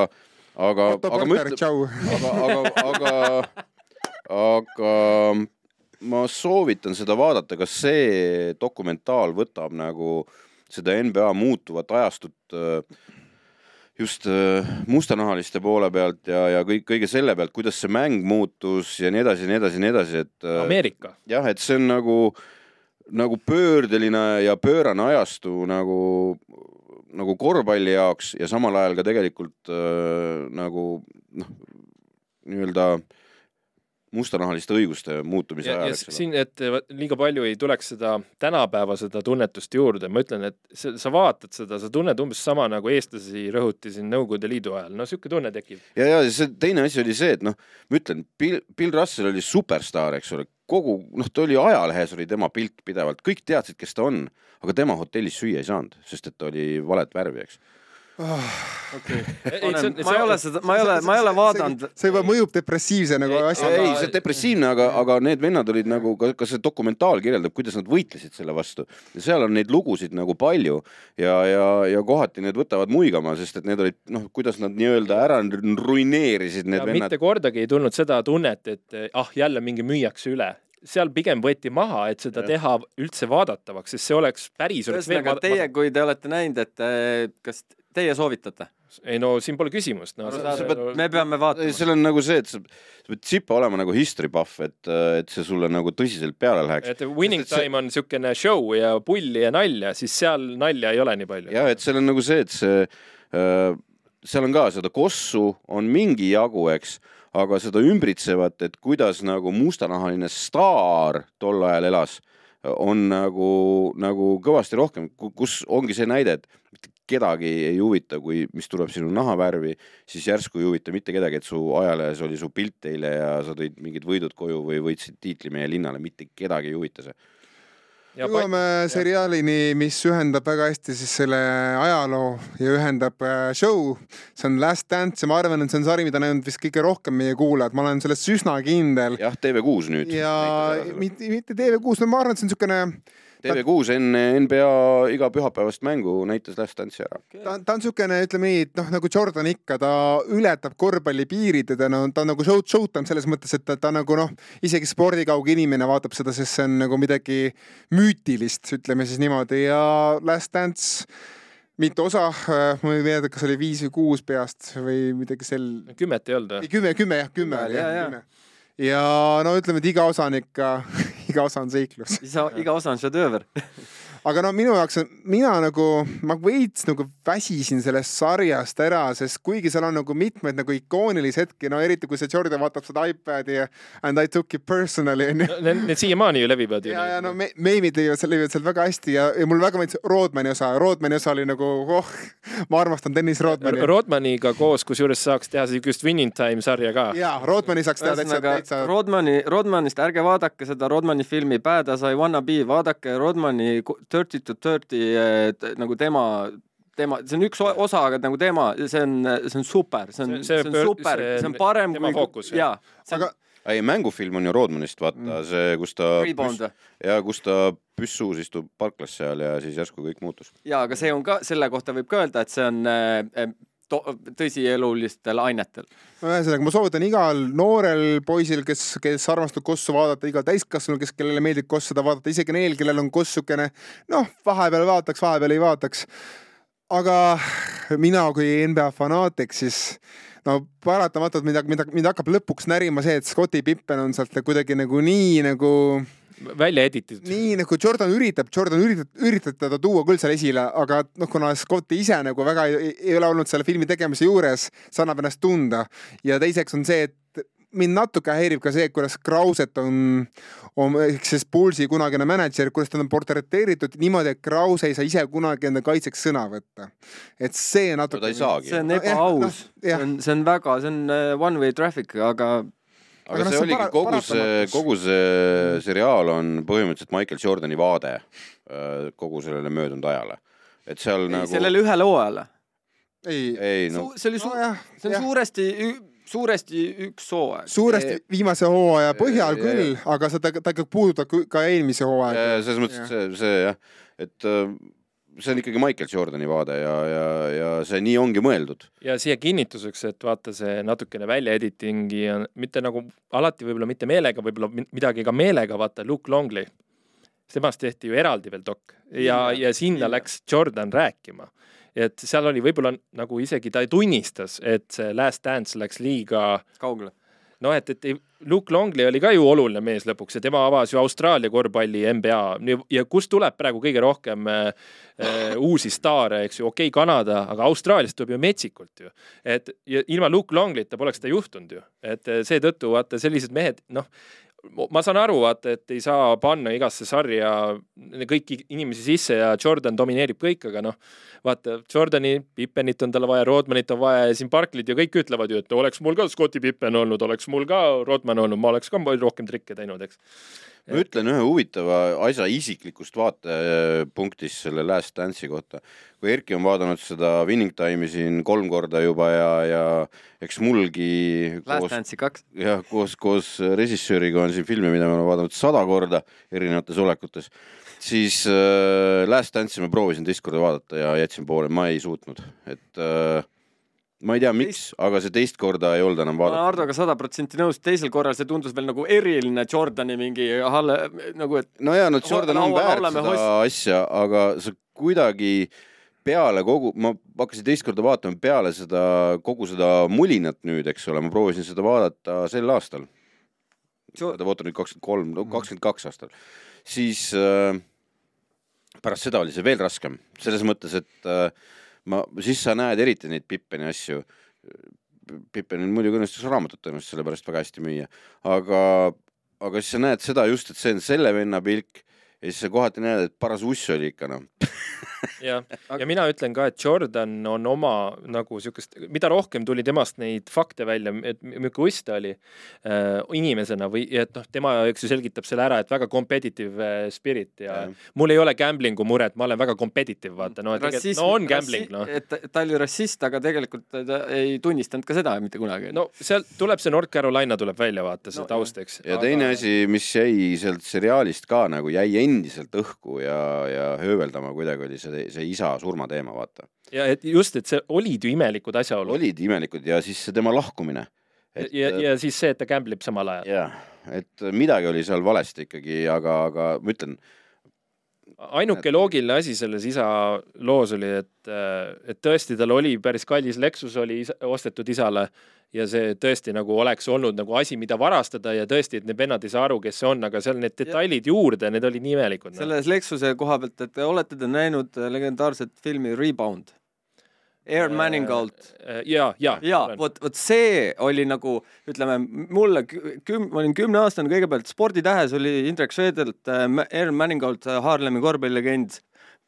aga, aga ma ütlen, aga, aga, aga, aga ma soovitan seda vaadata, kas see dokumentaal võtab nagu seda NBA muutuvat ajastut äh, just äh, mustanahaliste poole pealt ja, ja kõik, kõige selle pealt, kuidas see mäng muutus ja nii edasi ja nii edasi ja nii edasi, et äh, Ameerika. jah, et see on nagu, nagu pöördeline ja pöörane ajastu nagu, nagu korvpalli jaoks ja samal ajal ka tegelikult äh, nagu noh, nii-öelda mustanahaliste õiguste muutumise ja, ajal, siin, et liiga palju ei tuleks seda tänapäeva seda tunnetust juurde, ma ütlen, et sa, sa vaatad seda, sa tunned umbes sama nagu eestlasi rõhuti siin Nõukogude Liidu ajal, no sihuke tunne tekib. ja, ja see teine asi oli see, et noh, ma ütlen, Bill, Bill Russell oli superstaar, eks ole, kogu noh, ta oli ajalehes oli tema pilt pidevalt, kõik teadsid, kes ta on, aga tema hotellis süüa ei saanud, sest et ta oli valet värvi, eks. Ma ei ole seda, ma ei ole, ma ei ole vaadanud. see juba mõjub depressiivse nagu Ei, asja. ei, see depressiivne, aga, aga need vennad olid nagu ka, ka see dokumentaal kirjeldab, kuidas nad võitlesid selle vastu ja seal on neid lugusid nagu palju ja, ja, ja kohati need võtavad muigama, sest et need olid noh, kuidas nad nii-öelda ära ruineerisid need ja vennad mitte. kordagi ei tulnud seda tunnet, et ah, jälle mingi müüakse üle. seal pigem võeti maha, et seda Jah. teha üldse vaadatavaks, sest see oleks päris ühesõnaga teie, kui te olete näinud, et äh, kas teie soovitate? ei no siin pole küsimust no,. me peame vaatama. seal on nagu see, et sa, sa pead tsipa olema nagu history buff, et, et see sulle nagu tõsiselt peale läheks. et winning Sest et see- time on niisugune show ja pulli ja nalja, siis seal nalja ei ole nii palju. jah, et seal on nagu see, et see äh,, seal on ka seda kossu on mingi jagu, eks, aga seda ümbritsevat, et kuidas nagu mustanahaline staar tol ajal elas, on nagu, nagu kõvasti rohkem, kus ongi see näide, et kedagi ei huvita, kui, mis tuleb sinu nahavärvi, siis järsku ei huvita mitte kedagi, et su ajalehes oli su pilt eile ja sa tõid mingid võidud koju või võitsid tiitli meie linnale, mitte kedagi ei huvita see. jõuame seriaalini, mis ühendab väga hästi siis selle ajaloo ja ühendab äh, show. see on Last Dance ja ma arvan, et see on sari, mida näinud vist kõige rohkem meie kuulajad, ma olen selles üsna kindel. jah, TV6 nüüd. ja mitte, mitte TV6, no ma arvan, et see on niisugune TV6 enne NBA iga pühapäevast mängu näitas Last Dance'i ära. ta, ta on niisugune, ütleme nii, et noh, nagu Jordan ikka, ta ületab korvpalli piirid ja ta no ta on nagu show, showtime selles mõttes, et ta, ta nagu noh, isegi spordikauge inimene vaatab seda, sest see on nagu midagi müütilist, ütleme siis niimoodi ja Last Dance mitu osa, ma ei mäleta, kas oli viis või kuus peast või midagi sel, kümmet ei olnud või? kümme, kümme jah, kümme oli jah kümme. ja no ütleme, et iga osa on ikka, iga osa on seiklus. isa, iga osa on šedööver. aga no minu jaoks on, mina nagu, ma veits nagu väsisin sellest sarjast ära, sest kuigi seal on nagu mitmeid nagu ikoonilisi hetki, no eriti kui see Jordan vaatab seda iPadi ja and I took it personally onju. Need, need siiamaani ju levivad ju. ja, ja no me, meemid levivad seal, levivad seal väga hästi ja, ja mulle väga meeldis Rodmani osa, Rodmani osa oli nagu oh, ma armastan Dennis Rodmani. Rodmaniga koos, kusjuures saaks teha siukest Winning Time sarja ka. jaa, Rodmani saaks teha täitsa, täitsa, Rodmani, Rodmanist ärge vaadake seda Rodmani filmi Bad as I wanna be, vaadake Rodmani Thirty to Thirty nagu tema tema, see on üks osa, aga nagu tema, see on, see on super, see on, See- see on pöör- super, see on parem kui fookus,, jaa, see on aga ei, mängufilm on ju Rodmanist, vaata mm. see, kus ta Rebound või? ja kus ta püssuus istub parklas seal ja siis järsku kõik muutus. jaa, aga see on ka, selle kohta võib ka öelda, et see on äh, tõsielulistel ainetel. ühesõnaga, ma soovitan igal noorel poisil, kes, kes armastab kossu vaadata, igal täiskasvanul, kes, kellele meeldib kossuda vaadata, isegi neil, kellel on kossukene, noh, vahepeal vaataks, vahepeal ei vaataks. aga mina kui NBA fanaatik, siis no paratamatult mind, mind, mind hakkab lõpuks närima see, et Scotti Pippen on sealt kuidagi nagu nii nagu välja editud. nii nagu Jordan üritab, Jordan üritab, üritab teda tuua küll seal esile, aga noh, kuna Scotti ise nagu väga ei, ei ole olnud selle filmi tegemise juures, see annab ennast tunda. ja teiseks on see, et mind natuke häirib ka see, kuidas Krauset on, on ehk siis Pulsi kunagine mänedžer, kuidas ta on portreteeritud niimoodi, et Krause ei saa ise kunagi enda kaitseks sõna võtta. et see natuke. saagi. see on No ebaaus noh,, see on, see on väga, see on äh, one way traffic, aga aga Aga noh, see oligi para- kogu see, kogu see seriaal on põhimõtteliselt Michael Jordani vaade äh, kogu sellele möödunud ajale. et seal ei, nagu, sellele ühele hooajale. ei, ei no see oli su-, nojah, see on jah. suuresti, suuresti üks hooaeg. suuresti viimase hooaja põhjal ja- küll, aga seda, ta ikka puudutab ka eelmise hooaega. selles mõttes, et see, see jah, et äh, see on ikkagi Michael Jordani vaade ja, ja, ja see nii ongi mõeldud. ja siia kinnituseks, et vaata see natukene välja editingi on mitte nagu alati võib-olla mitte meelega, võib-olla mi- midagi ka meelega, vaata Luke Longley. temast tehti ju eraldi veel dok ja, ja sinna läks Jordan rääkima. et seal oli võib-olla nagu isegi ta tunnistas, et see Last Dance läks liiga kaugele. noh, et, et Luke Longley oli ka ju oluline mees lõpuks ja tema avas ju Austraalia korvpalli NBA ja kust tuleb praegu kõige rohkem äh, äh, uusi staare, eks ju, okei okay,, Kanada, aga Austraaliast tuleb ju metsikult ju. et ja ilma Luke Longleyta poleks seda juhtunud ju, et äh, seetõttu vaata sellised mehed, noh, ma saan aru, vaata, et ei saa panna igasse sarja kõiki inimesi sisse ja Jordan domineerib kõik, aga noh, vaata Jordani, Pippenit on talle vaja, Rodmanit on vaja ja siin Barklid ja kõik ütlevad ju, et oleks mul ka Scotti Pippen olnud, oleks mul ka Rodman olnud, ma oleks ka palju rohkem trikke teinud, eks. Ma ütlen ühe huvitava asja isiklikust vaatepunktist selle Last Dance'i kohta. kui Erki on vaadanud seda Winning Time'i siin kolm korda juba ja, ja eks mulgi Last koos, Dance'i kaks. jah, koos, koos režissööriga on siin filme, mida me oleme vaadanud sada korda erinevates olekutes, siis äh, Last Dance'i ma proovisin teist korda vaadata ja jätsin poole, ma ei suutnud, et äh, ma ei tea, miks, aga see teist korda ei olnud enam ma olen vaadata. Hardoga sada protsenti nõus, teisel korral see tundus veel nagu eriline Jordani mingi halle, nagu et no ja, no Jordan on väärt seda asja, aga sa kuidagi peale kogu, ma hakkasin teist korda vaatama peale seda, kogu seda mulinat nüüd, eks ole, ma proovisin seda vaadata sel aastal. Jo- ta vaata nüüd kakskümmend kolm, no kakskümmend kaks aastal, siis äh, pärast seda oli see veel raskem, selles mõttes, et äh, ma, siis sa näed eriti neid Pippeni asju. Pippenil muidugi õnnestus raamatut tõenäoliselt sellepärast väga hästi müüa, aga, aga siis sa näed seda just, et see on selle venna pilk ja siis sa kohati näed, et paras uss oli ikka noh. jah, ja mina ütlen ka, et Jordan on oma nagu siukest, mida rohkem tuli temast neid fakte välja, et milline uss ta oli äh, inimesena või et noh, tema eks ju selgitab selle ära, et väga competitive äh, spirit ja, ja mul ei ole gambling'u muret, ma olen väga competitive, vaata no, no on gambling noh. et ta- oli rassist, aga tegelikult ta ei tunnistanud ka seda mitte kunagi. no sealt tuleb see North Carolina tuleb välja, vaata see No, taust, eks. ja teine asi, mis jäi sealt seriaalist ka nagu jäi endiselt õhku ja, ja hööveldama kuidagi oli see, see isa surmateema, vaata. ja et just, et see olid ju imelikud asjaolud olid imelikud ja siis see tema lahkumine. ja, ja, ja siis see, et ta gamblib samal ajal. jah, et midagi oli seal valesti ikkagi, aga, aga ma ütlen, ainuke loogiline asi selles isa loos oli, et, et tõesti, tal oli päris kallis Lexus oli isa, ostetud isale ja see tõesti nagu oleks olnud nagu asi, mida varastada ja tõesti, et need vennad ei saa aru, kes see on, aga seal need detailid ja. juurde, need olid nii imelikud. Noh. selles Lexuse koha pealt, et olete te näinud legendaarset filmi Rebound? Air äh, Manningolt. Äh, ja, ja. ja vot, vot see oli nagu ütleme mulle küm-, ma olin kümneaastane, kõigepealt Sporditähes oli Indrek Sveedelt äh, Air Manningolt Haarlemi korvpallilegend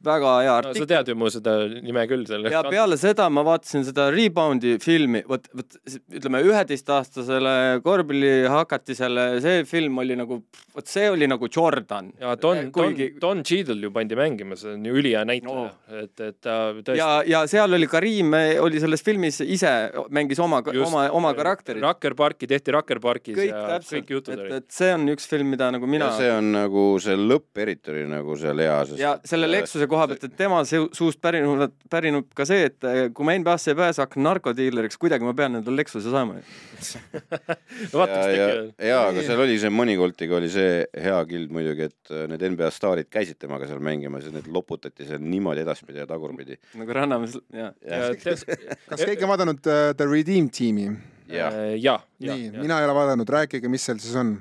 väga hea artikkel no,. sa tead ju mu seda nime küll selle. ja peale seda ma vaatasin seda Reboundi filmi, vot, vot ütleme üheteistaastasele korvpallihakatisele see film oli nagu, vot see oli nagu Jordan. ja Don Kuigi..., Don, Don Cheadle ju pandi mängima, see on ju ülihea näitleja no., et, et ta tõesti. ja, ja seal oli Karim oli selles filmis ise mängis oma, oma, oma karakterit. Rucker Parki tehti Rucker Parkis kõik, ja täpselt, kõik jutud olid. et see on üks film, mida nagu mina. see on nagu see lõpp eriti oli nagu seal hea, sest. ja selle Lexuse koha pealt, et tema suust pärinub, pärinub ka see, et eh, kui ma NBA-sse ei pääse, hakkan narkodiileriks, kuidagi ma pean endale Lexuse saama no ja, ja, ja, aga seal oli see Moneycoltiga oli see hea kild muidugi, et eh, need NBA staarid käisid temaga seal mängimas ja need loputati seal niimoodi edaspidi ja tagurpidi. nagu Rannamäes, jah ja. ja. kas keegi on vaadanud uh, The Redeem tiimi? ja, ja, ja. nii, mina ei ole vaadanud, rääkige, mis seal siis on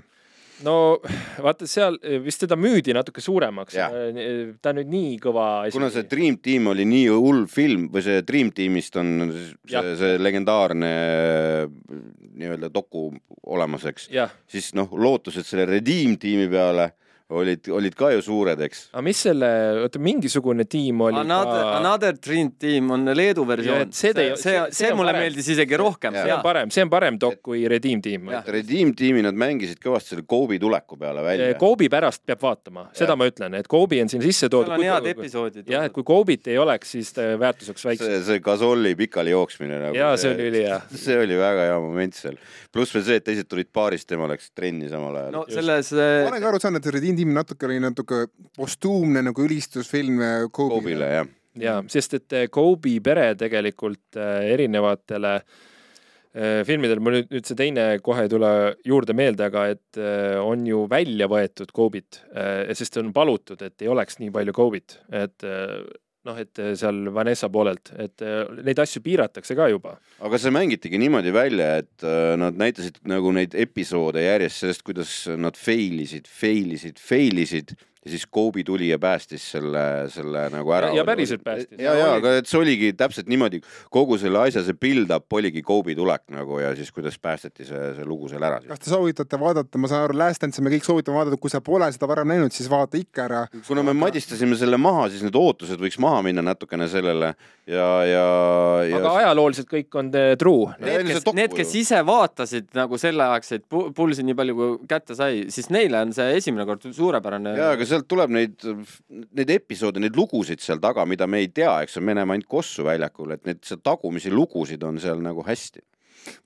no vaata seal vist teda müüdi natuke suuremaks. ta on nüüd nii kõva kuna see Dream Team oli nii hull film või see Dream Teamist on see, see legendaarne nii-öelda doku olemas, eks. siis noh, lootused selle Redeem tiimi peale olid, olid ka ju suured, eks. aga mis selle, oota, mingisugune tiim oli Another, ka... Another Dream Team on Leedu versioon. see, see, see, see mulle parem. meeldis isegi rohkem. see on parem, see on parem dok kui Redeem Team. Redeem Teami nad mängisid kõvasti selle Kobe tuleku peale välja. Kobe pärast peab vaatama, seda ja. ma ütlen, et Kobe on siin sisse toodud. seal on head episoodid. jah, et kui Kobe'it ei oleks, siis väärtus oleks väiksem. see, see Gasolli pikali jooksmine nagu. jaa, see oli ülihea. see oli väga hea moment seal. pluss veel see, et teised tulid baarist, tema läks trenni samal ajal. no selles. ma olen ka aru saanud, et Redeem Team natuke oli natuke postuumne nagu ülistusfilm Kobe'ile. Kobe'ile, jah. ja sest et eh, Kobe pere tegelikult eh, erinevatele filmidel, mul nüüd, nüüd see teine kohe ei tule juurde meelde, aga et on ju välja võetud Kobe'it, sest on palutud, et ei oleks nii palju Kobe'it, et noh, et seal Vanessa poolelt, et neid asju piiratakse ka juba. aga see mängitigi niimoodi välja, et nad näitasid nagu neid episoode järjest sellest, kuidas nad fail isid, fail isid, fail isid ja siis Kobe tuli ja päästis selle, selle nagu ära. ja päriselt päästis. ja, ja, aga et see oligi täpselt niimoodi, kogu selle asja see build-up oligi Kobe tulek nagu ja siis kuidas päästeti see, see lugu seal ära. kas te soovitate vaadata, ma saan aru, Last Dance'i me kõik soovitame vaadata, kui sa pole seda varem näinud, siis vaata ikka ära. kuna me madistasime selle maha, siis need ootused võiks maha minna natukene sellele ja, ja, ja. aga ajalooliselt kõik on true. Need, kes, need, kes ise vaatasid nagu selleaegseid pulsi nii palju kui kätte sai, siis neile on see esimene kord suurepärane. ja, aga sealt tuleb neid, neid episoode, neid lugusid seal taga, mida me ei tea, eks me näeme ainult Kossu väljakul, et neid tagumisi lugusid on seal nagu hästi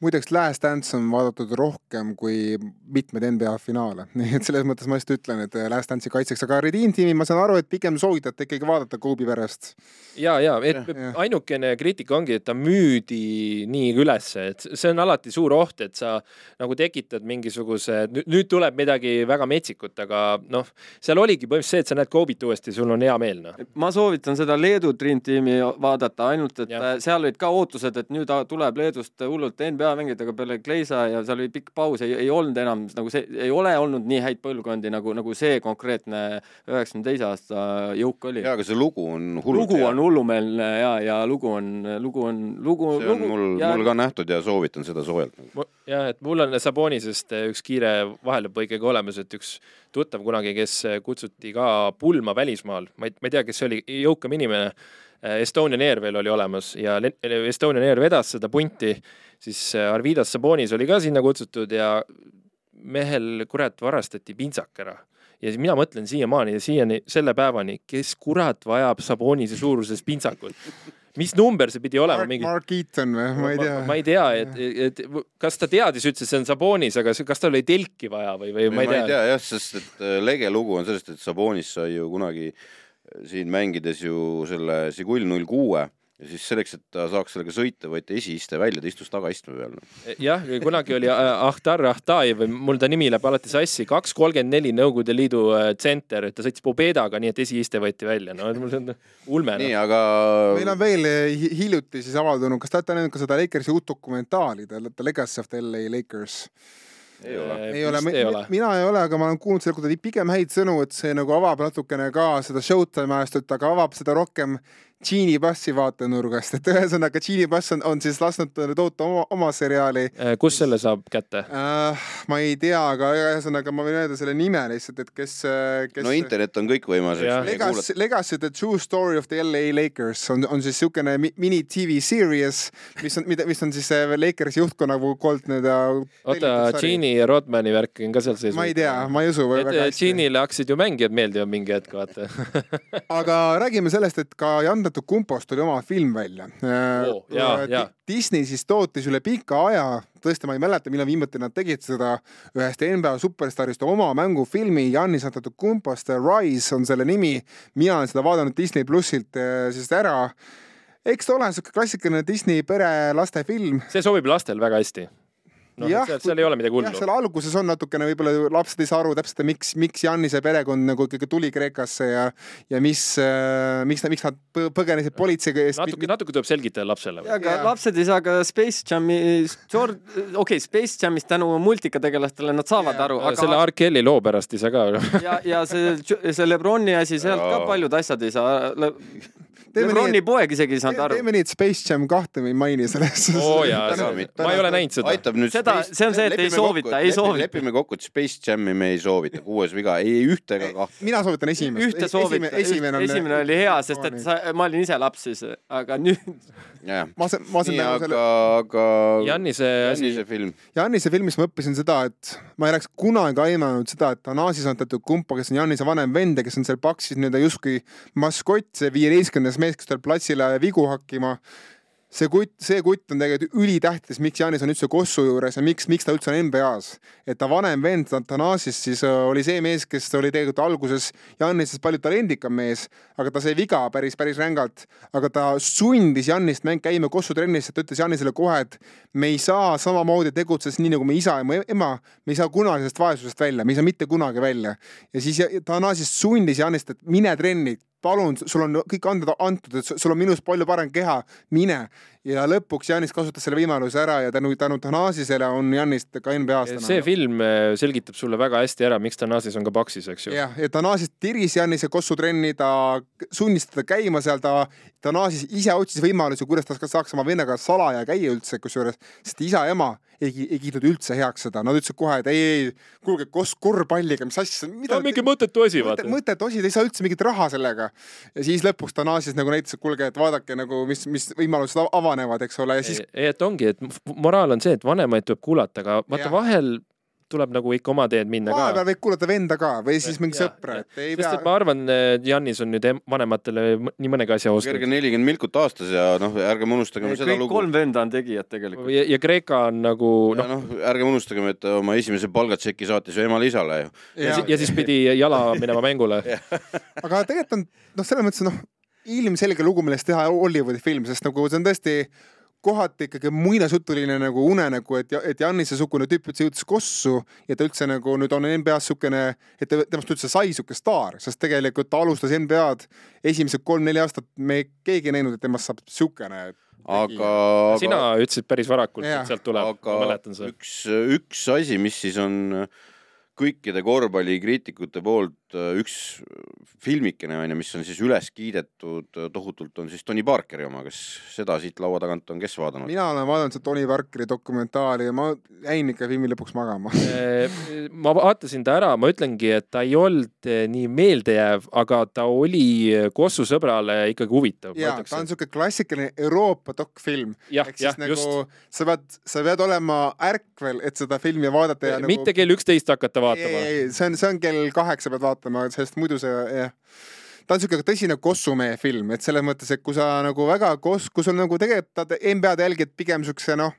muideks Last Dance on vaadatud rohkem kui mitmeid NBA finaale, nii et selles mõttes ma just ütlen, et äh, Last Dance'i kaitseks, aga Redeem tiimi ma saan aru, et pigem soovitate ikkagi vaadata Kobe verest. ja, ja, et ja. ainukene kriitika ongi, et ta müüdi nii ülesse, et see on alati suur oht, et sa nagu tekitad mingisuguse, nüüd tuleb midagi väga metsikut, aga noh, seal oligi põhimõtteliselt see, et sa näed Kobe'it uuesti, sul on hea meel, noh. ma soovitan seda Leedu Dream tiimi vaadata, ainult et ja. seal olid ka ootused, et nüüd tuleb Leedust hullult NBA mängijatega peale Kleisa ja seal oli pikk paus, ei, ei olnud enam nagu see, ei ole olnud nii häid põlvkondi nagu, nagu see konkreetne üheksakümne teise aasta jõuk oli. jaa, aga see lugu on hullult lugu hea. on hullumeelne ja, ja lugu on, lugu on, lugu. see on lugu, mul, mul ka nähtud ja soovitan seda soojalt. jah, et mul on Sabonisest üks kiire vahelepõige ka olemas, et üks tuttav kunagi, kes kutsuti ka pulma välismaal, ma ei, ma ei tea, kes see oli, jõukam inimene Äh, Estonian Air veel oli olemas ja Estonian Air vedas seda punti, siis äh, Arvidas Sabonis oli ka sinna kutsutud ja mehel kurat varastati pintsak ära. ja mina mõtlen siiamaani ja siiani selle päevani, kes kurat vajab Sabonise suuruses pintsakut mis number see pidi olema? Mark, mingi... Mark Eaton või, ma ei tea. ma ei tea, et, et kas ta teadis üldse, et see on Sabonis, aga kas tal oli telki vaja või, või ma ei tea. ma ei tea jah, sest et äh, lege lugu on sellest, et Sabonis sai ju kunagi siin mängides ju selle Sigul null kuue ja siis selleks, et ta saaks sellega sõita, võeti esiiste välja, ta istus tagaistme peal. jah, kunagi oli äh, Ahtar Ahtajev, mul ta nimi läheb alati sassi, kaks kolmkümmend neli Nõukogude Liidu äh, tsenter, ta sõitis Pobedaga, nii et esiiste võeti välja, no mul see on ulme nii, no.. aga meil on veel hi- hiljuti siis avaldunud, kas te olete näinud ka seda Lakersi uut dokumentaali, The Legacy of the LA Lakers? ei ole. ei ole, ei ole. mina ei ole, aga ma olen kuulnud selle kohta pigem häid sõnu, et see nagu avab natukene ka seda Showtime ajastut, aga avab seda rohkem Genie Bassi vaatenurgast, et ühesõnaga Genie Bass on, on siis lasknud toota oma, oma seriaali kus selle saab kätte? äh,. ma ei tea, aga ühesõnaga ma võin öelda selle nime lihtsalt, et kes, kes no internet on kõikvõimas. Legacy, Legacy the true story of the LA Lakers on, on siis niisugune mi- mini tv series, mis on, mida, mis on siis äh, Lakersi juhtkonna poolt nii-öelda. oota, Genie ja Rodmani värk on ka seal sees? ma ei tea, ma ei usu. Genie'le hakkasid ju mängijad meeldima mingi hetk, vaata. aga räägime sellest, et ka Jandatud Kumpost tuli oma film välja jaa. Disney siis tootis üle pika aja, tõesti, ma ei mäleta, millal viimati nad tegid seda ühest NBA superstaarist oma mängufilmi Jannis Jandatud Kumpost, Rise on selle nimi. mina olen seda vaadanud Disney plussilt äh, siis ära. eks ta ole siuke klassikaline Disney pere lastefilm see sobib lastel väga hästi. noh, seal, seal ei ole midagi hullu. seal alguses on natukene võib-olla lapsed ei saa aru täpselt, miks, miks Jannise perekond nagu ikkagi tuli Kreekasse ja ja mis, miks, miks nad põ- põgenesid politsei eest. natuke, natuke tuleb selgitada lapsele. ja aga lapsed ei saa ka Space Jami, okei okay,, Space Jamist tänu multikategelastele nad saavad Jaa. aru, selle aga R. Kelly loo pärast ei saa ka. ja, ja see, see Lebroni asi, sealt ka paljud asjad ei saa Lebroni nii, et- poeg isegi ei saanud aru. teeme nii, et Space Jam kahte me ei maini selles. oo jaa, Täna- ma ei ole näinud seda. aitab nüüd. Seda- see on see, et ei soovita, ei soovita. lepime kokku, et Space Jam'i me ei soovita, kuues viga, ei ühte ega kahte. mina soovitan esimest. ühte soovita, esimene, esimene oli hea, sest et sa, ma olin ise laps siis, aga nüüd jah, ma saan, ma saan nii, aga aga Jannise asi, Jannise film, Jannise filmis ma õppisin seda, et ma ei oleks kunagi aimanud seda, et on teatud kumpa, kes on Jannise vanem vend ja kes on seal paksis nii-öelda justkui maskott, see viieteistkümnes mees, kes tuleb platsile vigu hakkima see kutt, see kutt on tegelikult ülitähtis, miks Janis on üldse Kossu juures ja miks, miks ta üldse on NBA-s. et ta vanem vend Thanasis siis äh, oli see mees, kes oli tegelikult alguses Jannisest palju talendikam mees, aga ta sai viga päris, päris rängalt. aga ta sundis Jannist mäng käima Kossu trennis, et ta ütles Jannisele kohe, et me ei saa samamoodi tegutsedes nii nagu me isa ja mu ema, me ei saa kunagi sellest vaesusest välja, me ei saa mitte kunagi välja. ja siis Thanasis sundis Jannist, et mine trenni, palun, sul on kõik andmed antud, et sul on minust palju parem keha, mine. ja lõpuks Janis kasutas selle võimaluse ära ja tänu, tänu Thanasisele on Janist ka NBA-s see film eh, selgitab sulle väga hästi ära, miks Thanasis on ka paksis, eks ju. jah, ja Thanasis tiris Janise Kossu trenni, ta sunnis teda käima seal, ta, Thanasis ise otsis võimalusi, kuidas ta saaks oma vennaga salaja käia üldse, kusjuures, sest isa ja ema ei, ei kiitnud üldse heaks seda, nad ütlesid kohe, et ei, ei, kuulge, koos korvpalliga, mis asja, mida on mingi mõttetu asi, vaata. mõtet osi, te ei saa üldse mingit raha sellega. ja siis lõpuks Thanasis nagu näitas, et kuulge, et vaadake nagu, mis, mis võimalused av- avanevad, eks ole, ja siis ei, et ongi, et moraal on see, et vanemaid tuleb kuulata, aga vaata Jah. vahel tuleb nagu ikka oma teed minna ka vahepeal võib kuulata venda ka või siis mingi Jah, sõpra, et ei pea et. ma arvan, Jannis on nüüd em- vanematele nii mõnegi asja ostnud kerge. nelikümmend milkut aastas ja noh, ärgem unustagem seda lugu. kolm venda on tegijad tegelikult. ja, ja Kreeka on nagu noh noh, no,, ärgem unustagem, et oma esimese palgatšeki saatis ju emale-isale ju. ja, ja siis pidi jala minema mängule. aga tegelikult on noh, selles mõttes noh, ilmselge lugu, millest teha Hollywoodi film, sest nagu see on tõesti kohati ikkagi muinasjutuline nagu unenägu, et, et Jannise sugune tüüp üldse jõudis kossu ja ta üldse nagu nüüd on NBA-s niisugune, et ta- temast üldse sai niisugune staar, sest tegelikult ta alustas NBA-d esimesed kolm-neli aastat, me keegi ei näinud, et temast saab niisugune. aga, sina aga, ütlesid päris varakult, et sealt tuleb, ma mäletan seda. üks, üks asi, mis siis on kõikide korvpallikriitikute poolt üks filmikene onju, mis on siis üles kiidetud tohutult, on siis Tony Parkeri oma, kas seda siit laua tagant on kes vaadanud? mina olen vaadanud seda Tony Parkeri dokumentaali ja ma jäin ikka filmi lõpuks magama. ma vaatasin ta ära, ma ütlengi, et ta ei olnud nii meeldejääv, aga ta oli Kossu sõbrale ikkagi huvitav. ja ta on niisugune klassikaline Euroopa dokfilm. ehk siis, nagu just. sa pead, sa pead olema ärkvel, et seda filmi vaadata ja nagu mitte kell üksteist hakata vaatama. see on, see on kell kaheksa pead vaatama, sest muidu see jah, ta on siuke tõsine kossumehe film, et selles mõttes, et kui sa nagu väga kos-, kui sul nagu tegelikult NBA-d jälgid pigem siukse noh,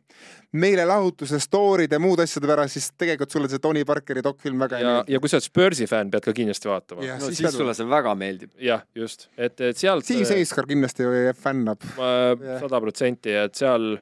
meelelahutuse story'd ja muude asjade pärast, siis tegelikult sulle see Tony Parkeri dokfilm väga ja, ja kui sa oled Spursi fänn, pead ka kindlasti vaatama. No siis siis sulle see väga meeldib. jah, just, et, et sealt Siim Seiskar kindlasti fännab. Sada protsenti, et seal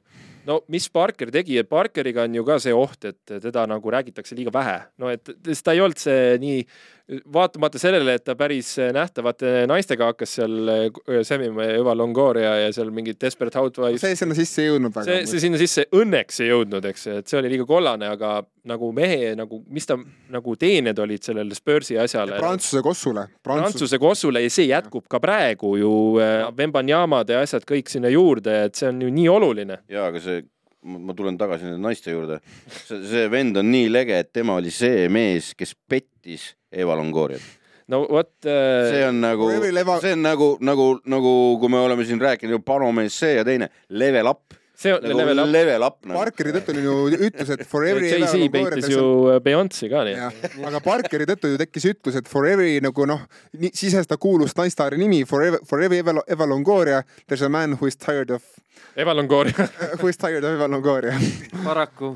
no mis Parker tegi, et Parkeriga on ju ka see oht, et teda nagu räägitakse liiga vähe, no et sest ta ei olnud see nii, vaatamata sellele, et ta päris nähtavate naistega hakkas seal äh, semima Eva Longoria ja seal mingid Desperate Housewives see sinna sisse ei jõudnud väga see, see. sinna sisse õnneks ei jõudnud, eks, et see oli liiga kollane, aga nagu mehe nagu, mis ta nagu teened olid sellele Spursi asjale. Prantsuse kossule. Prantsuse. Prantsuse kossule ja see jätkub ka praegu ju äh, Vembanyamad ja asjad kõik sinna juurde, et see on ju nii oluline. jaa, aga see, ma tulen tagasi nende naiste juurde. see, see vend on nii lege, et tema oli see mees, kes pettis Eva Longoriat. no vot see äh,, on nagu see on nagu, nagu, nagu kui me oleme siin rääkinud, panomees see ja teine, level up. See on nagu level up. level up nagu.. Parkeri tõttu oli ju ütlus, et Forever Jay-Z peitis ju Beyonce'i ka nii. aga Parkeri tõttu ju tekkis ütlus, et Forever nagu noh, sisestas ta kuulus naisstaari nimi Forever, Forever Eva, Eva Longoria. There is a man who is tired of, Eva Longoria. who is tired of Eva Longoria. paraku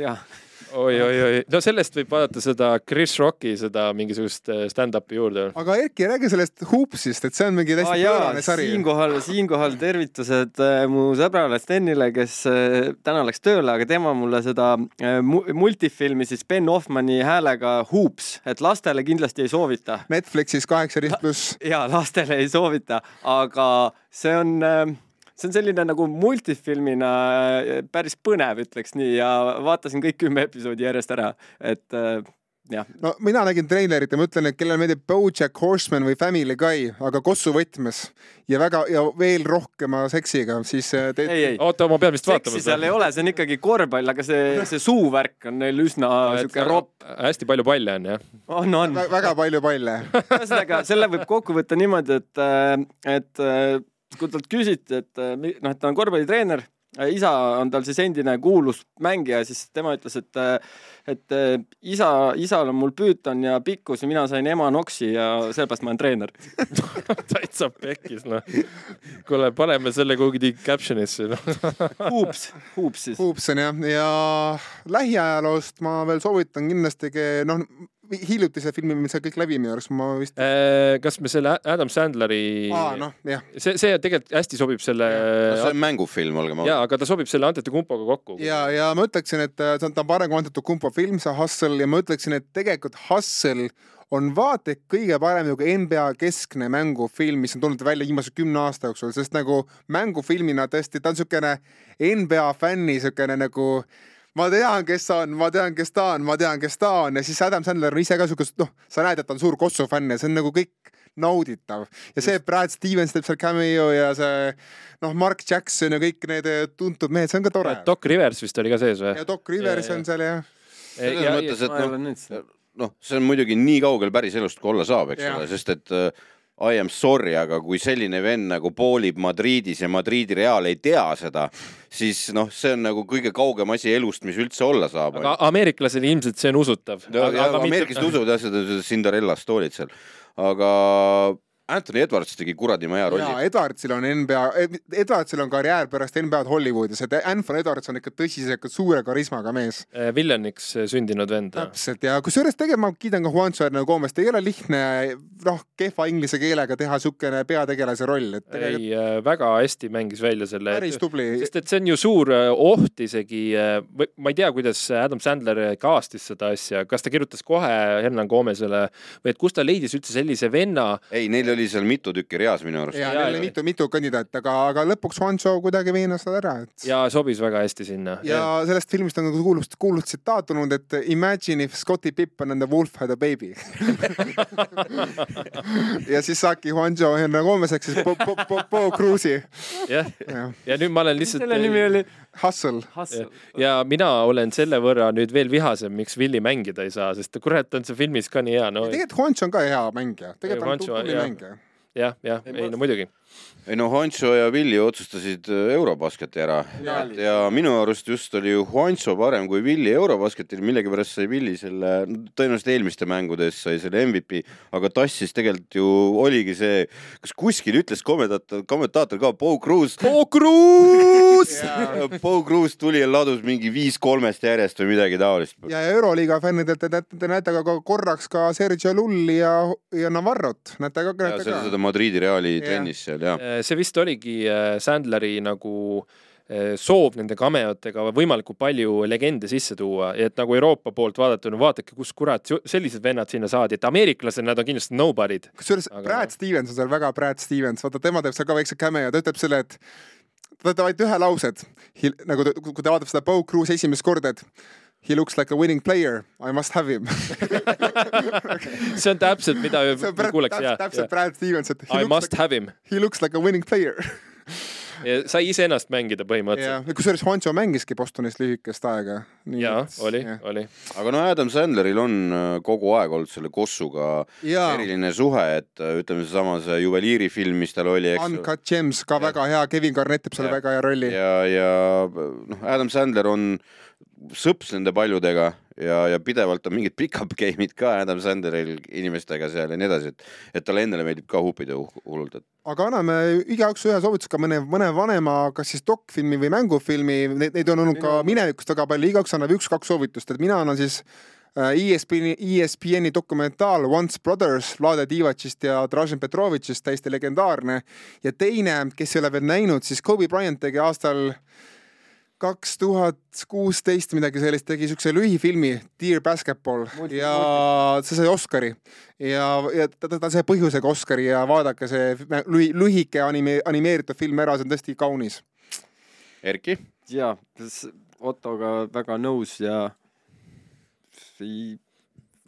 jah, oi, oi, oi, no sellest võib vaadata seda Chris Rocki seda mingisugust äh, stand-up'i juurde. aga Erki, räägi sellest Hoopsist, et see on mingi ah, täiesti pöörane sari. siinkohal, siinkohal tervitused äh, mu sõbrale Stenile, kes äh, täna läks tööle, aga tema mulle seda äh, mu multifilmi siis Ben Hoffmani häälega Hoops, et lastele kindlasti ei soovita Netflixis kaheksateist pluss. ja lastele ei soovita, aga see on, see on selline nagu multifilmina äh, päris põnev, ütleks nii ja vaatasin kõik kümme episoodi järjest ära, et äh, jah, no mina nägin treilerit ja ma ütlen, et kellele meeldib BoJack Horseman või Family Guy, aga kossu võtmes ja väga ja veel rohkema seksiga, siis äh, te, ei, ei, oota, ma pean vist vaatama seksi seal ei ole, see on ikkagi korvpall, aga see, see suuvärk on neil üsna siuke ropp. hästi palju palle on jah. on, on. Vä- väga palju palle. ühesõnaga, selle võib kokku võtta niimoodi, et, et kui talt küsiti, et äh, noh, et ta on korvpallitreener, isa on tal siis endine kuulus mängija, siis tema ütles, et, et äh, isa, isal on mul püüton ja pikkus ja mina sain ema noksi ja sellepärast ma olen treener. täitsa pekkis noh. kuule, paneme selle kuhugi caption'isse noh. Hoops, Hoops siis. Hoops on jah, ja lähiajaloost ma veel soovitan kindlasti ke- noh, hiljutise filmi, mis sai kõik läbi minu arust, ma vist. Äh, kas me selle Adam Sandleri, aa, noh, jah. see, see tegelikult hästi sobib selle no see on mängufilm, olgem ausad. ja, aga ta sobib selle Antetokumpoga kokku. ja, ja ma ütleksin, et äh, see on, ta on parem kui Antetokumpo film, see Hustle ja ma ütleksin, et tegelikult Hustle on vaata et kõige parem nagu NBA keskne mängufilm, mis on tulnud välja viimase kümne aasta jooksul, sest nagu mängufilmina tõesti, ta on niisugune NBA fänni niisugune nagu ma tean, kes ta on, ma tean, kes ta on, ma tean, kes ta on ja siis Adam Sandler on ise ka siukest, noh, sa näed, et ta on suur Kossu fänn ja see on nagu kõik nauditav ja see Brad Stevens teeb seal cameo ja see noh, Mark Jackson ja kõik need tuntud mehed, see on ka tore. Doc Rivers vist oli ka sees või ja? Doc Rivers Ja, ja. on seal jah. selles ja, mõttes, et noh noh, see on muidugi nii kaugel päris elust, kui olla saab, eks ole, sest et äh, I am sorry, aga kui selline vend nagu poolib Madridis ja Madridi Real ei tea seda, siis noh, see on nagu kõige kaugem asi elust, mis üldse olla saab. aga ameeriklasele ilmselt see on usutav. ameeriklased usuvad jah seda seda Cinderellast toolid seal, aga Anthony Edwards tegi kuradi hea rolli ja. Edwardsil on NBA, Edwardsil on karjäär pärast NBA-d Hollywoodis, et Anthony Edwards on ikka tõsiselt suure karismaga mees. Viljaniks sündinud vend. täpselt ja kusjuures tegelikult ma kiidan ka Juancho Hernan Gomest, ei ole lihtne noh, kehva inglise keelega teha siukene peategelase roll, et tegelikult ei, väga hästi mängis välja selle. päris tubli. sest et see on ju suur äh, oht isegi, ma ei tea, kuidas Adam Sandler kaastis seda asja, kas ta kirjutas kohe Hernan Gomezele või et kust ta leidis üldse sellise venna, ei, neil oli seal mitu tükki reas minu arust. ja neil oli mitu, mitu kandidaati, aga, aga lõpuks Juancho kuidagi veenas ta ära, et ja sobis väga hästi sinna. ja sellest filmist on ka kuulus, kuulus tsitaat tulnud, et imagine if Scottie Pippen and the wolf had a baby ja siis saabki Juancho Hernan Gomeseks siis Bo, Bo, Bo, Bo Cruise'i. jah, ja nüüd ma olen lihtsalt. selle nimi oli Hustle. Hustle. ja mina olen selle võrra nüüd veel vihasem, miks Willie mängida ei saa, sest kurat on see filmis ka nii hea, no tegelikult Juancho on ka hea mängija, tegelikult on tubli mängija. jah, jah, ei no muidugi. Ei no Juancho ja Willie otsustasid äh, Eurobasketi ära Ja. ja minu arust just oli ju Juancho parem kui Willie Eurobasketil, millegipärast sai Willie selle, tõenäoliselt eelmiste mängudes sai selle MVP, aga tassis tegelikult ju oligi see, kas kuskil ütles kommentaator, kommentaator ka, Bo Cruz, Bo Cruz! Bo Cruz tuli ja ladus mingi viis kolmest järjest või midagi taolist. ja ja Euroliiga fännidelt te näete, te näete ka korraks ka Sergio Lulli ja, ja Navarrot, näete ka, seda Madridi Reali Jah. trennis seal ja. See vist oligi äh, Sandleri nagu äh, soov nende cameotega võimalikult palju legende sisse tuua, et nagu Euroopa poolt vaadatuna, vaadake, kus kurat sellised vennad sinna saadi, et ameeriklased, nad on kindlasti nobody'd. kusjuures Aga Brad. Stevens on seal väga Brad Stevens, vaata tema teeb seal ka väikse cameo, ta ütleb selle, et ta ütleb ainult ühe lause, et nagu ta, kui ta vaatab seda Bo Cruz esimest korda, et he looks like a winning player, I must have him. see on täpselt, mida kuuleks ja, täpselt, täpselt ja. Brad Stevens, et he I looks, must like, have him. he looks like a winning player. sai iseennast mängida põhimõtteliselt. ja kusjuures Juancho mängiski Bostonis lühikest aega. jaa, oli, oli. aga no Adam Sandleril on äh, kogu aeg olnud selle Kossuga Jaa. eriline suhe, et äh, ütleme, seesama see juveliirifilm, mis tal oli. Uncut Gems ka väga hea, Kevin Garnett teeb seal Ja. väga hea rolli. ja, ja noh, Adam Sandler on sõps nende paljudega ja, ja pidevalt on mingid pick-up game'id ka Adam Sandleril inimestega seal ja nii edasi, et, et talle endale meeldib ka hupida hu- hullult, et aga anname igaüks ühe soovituse ka mõne, mõne vanema, kas siis dokfilmi või mängufilmi, neid, neid on olnud ka minevikust väga palju, igaüks annab üks-kaks soovitust, et mina annan siis äh, ESPN-i, ESPN-i dokumentaal Once Brothers Vlade Divacist ja Dražen Petrovitšist, täiesti legendaarne. ja teine, kes ei ole veel näinud, siis Kobe Bryant tegi aastal kaks tuhat kuusteist midagi sellist, tegi siukse lühifilmi Dear Basketball. Multi- ja see sai Oscari. Ja, ja ta, ta, ta sai põhjusega Oscari ja vaadake see lühi, lühike anime, animeeritud film ära, see on tõesti kaunis. Erki, jaa, Ottoga väga nõus ja ei,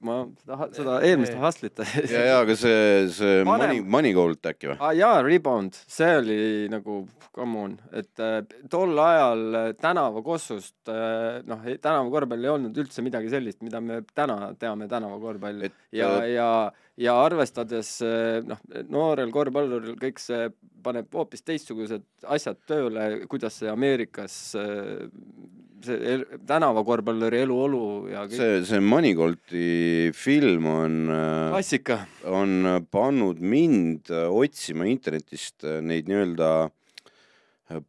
ma seda, seda eelmist Hustlit ja, ja aga see, see Vanem- Money, Moneygold äkki või? ah, jaa, Rebound, see oli nagu come on, et äh, tol ajal äh, tänavakossust äh, noh, tänavakorvpall ei olnud üldse midagi sellist, mida me täna teame tänavakorvpall ja äh,, ja, ja arvestades äh, noh, noorel korvpalluril kõik see paneb hoopis teistsugused asjad tööle, kuidas see Ameerikas äh, see el, tänavakorvpalluri eluolu ja kõik see, see Moneygoldi film on äh, klassika. on pannud mind äh, otsima internetist äh, neid nii-öelda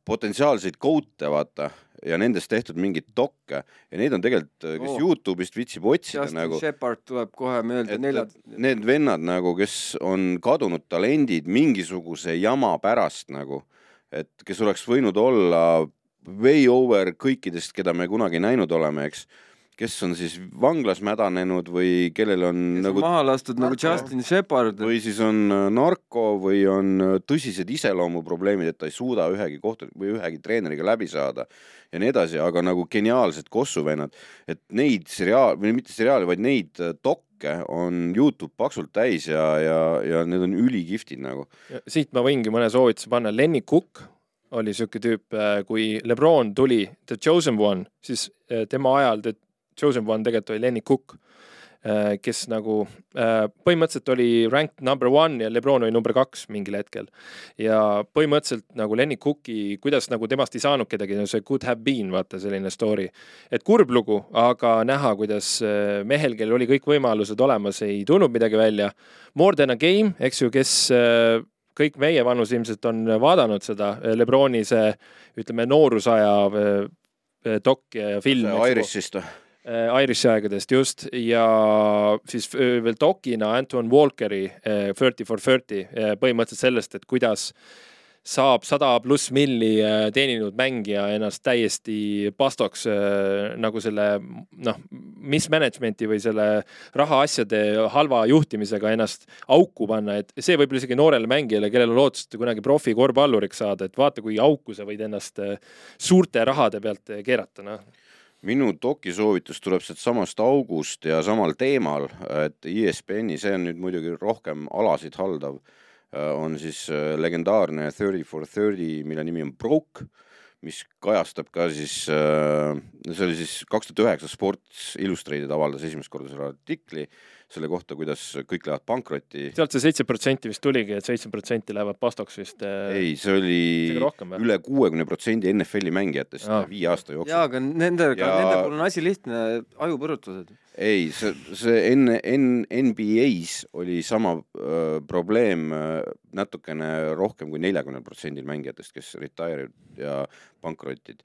potentsiaalseid koute, vaata, ja nendest tehtud mingeid dokke ja neid on tegelikult, kes oh. Youtube'ist viitsib otsida Justin nagu, Shepard tuleb kohe et neljad, need vennad nagu, kes on kadunud talendid mingisuguse jama pärast nagu, et kes oleks võinud olla way over kõikidest, keda me kunagi näinud oleme, eks, kes on siis vanglas mädanenud või kellel on kes on nagu maha lastud nagu narko. Justin Shepard. või siis on äh, narko või on äh, tõsised iseloomuprobleemid, et ta ei suuda ühegi kohtu või ühegi treeneriga läbi saada ja nii edasi, aga nagu geniaalsed kossuvennad, et neid seriaal või mitte seriaale, vaid neid äh, dokke on Youtube paksult täis ja, ja, ja need on ülikihvtid nagu. siit ma võingi mõne soovituse panna, Lenny Cook oli siuke tüüp, kui Lebron tuli The Chosen One, siis äh, tema ajal The Chosen One tegelikult oli Lenny Cook, kes nagu äh, põhimõtteliselt oli ranked number one ja Lebron oli number kaks mingil hetkel. ja põhimõtteliselt nagu Lenny Cooki, kuidas nagu temast ei saanud kedagi, no see could have been, vaata selline story. et kurb lugu, aga näha, kuidas äh, mehel, kellel oli kõik võimalused olemas, ei tulnud midagi välja. More than a game, eks ju, kes äh, kõik meie vanus ilmselt on vaadanud seda äh, Lebroni see ütleme noorusaja äh, dok ja film. Irishist või? Äh, Irishi aegadest just ja siis veel dokina Anton Walkeri Thirty for Thirty põhimõtteliselt sellest, et kuidas saab sada pluss milli äh, teeninud mängija ennast täiesti pastoks äh, nagu selle noh, mismanagement'i või selle rahaasjade halva juhtimisega ennast auku panna, et see võib-olla isegi noorele mängijale, kellel on lootust kunagi profikorvpalluriks saada, et vaata, kui auku sa võid ennast äh, suurte rahade pealt keerata, noh. minu doki soovitus tuleb sealt samast august ja samal teemal, et ESPN-i, see on nüüd muidugi rohkem alasid haldav, on siis äh, legendaarne Thirty for Thirty, mille nimi on Broke, mis kajastab ka siis äh,, see oli siis kaks tuhat üheksa Sports Illustrated avaldas esimest korda selle artikli selle kohta, kuidas kõik lähevad pankrotti. sealt see seitse protsenti vist tuligi, et seitse protsenti lähevad pastoks vist. ei, see oli rohkem, üle kuuekümne protsendi NFL-i mängijatest viie aasta jooksul. jaa, aga nendega nende puhul on asi lihtne, ajupõrutused. ei, see, see enne, N-, NBA-s oli sama öö, probleem natukene rohkem kui neljakümnel protsendil mängijatest, kes retire'id ja pankrotid.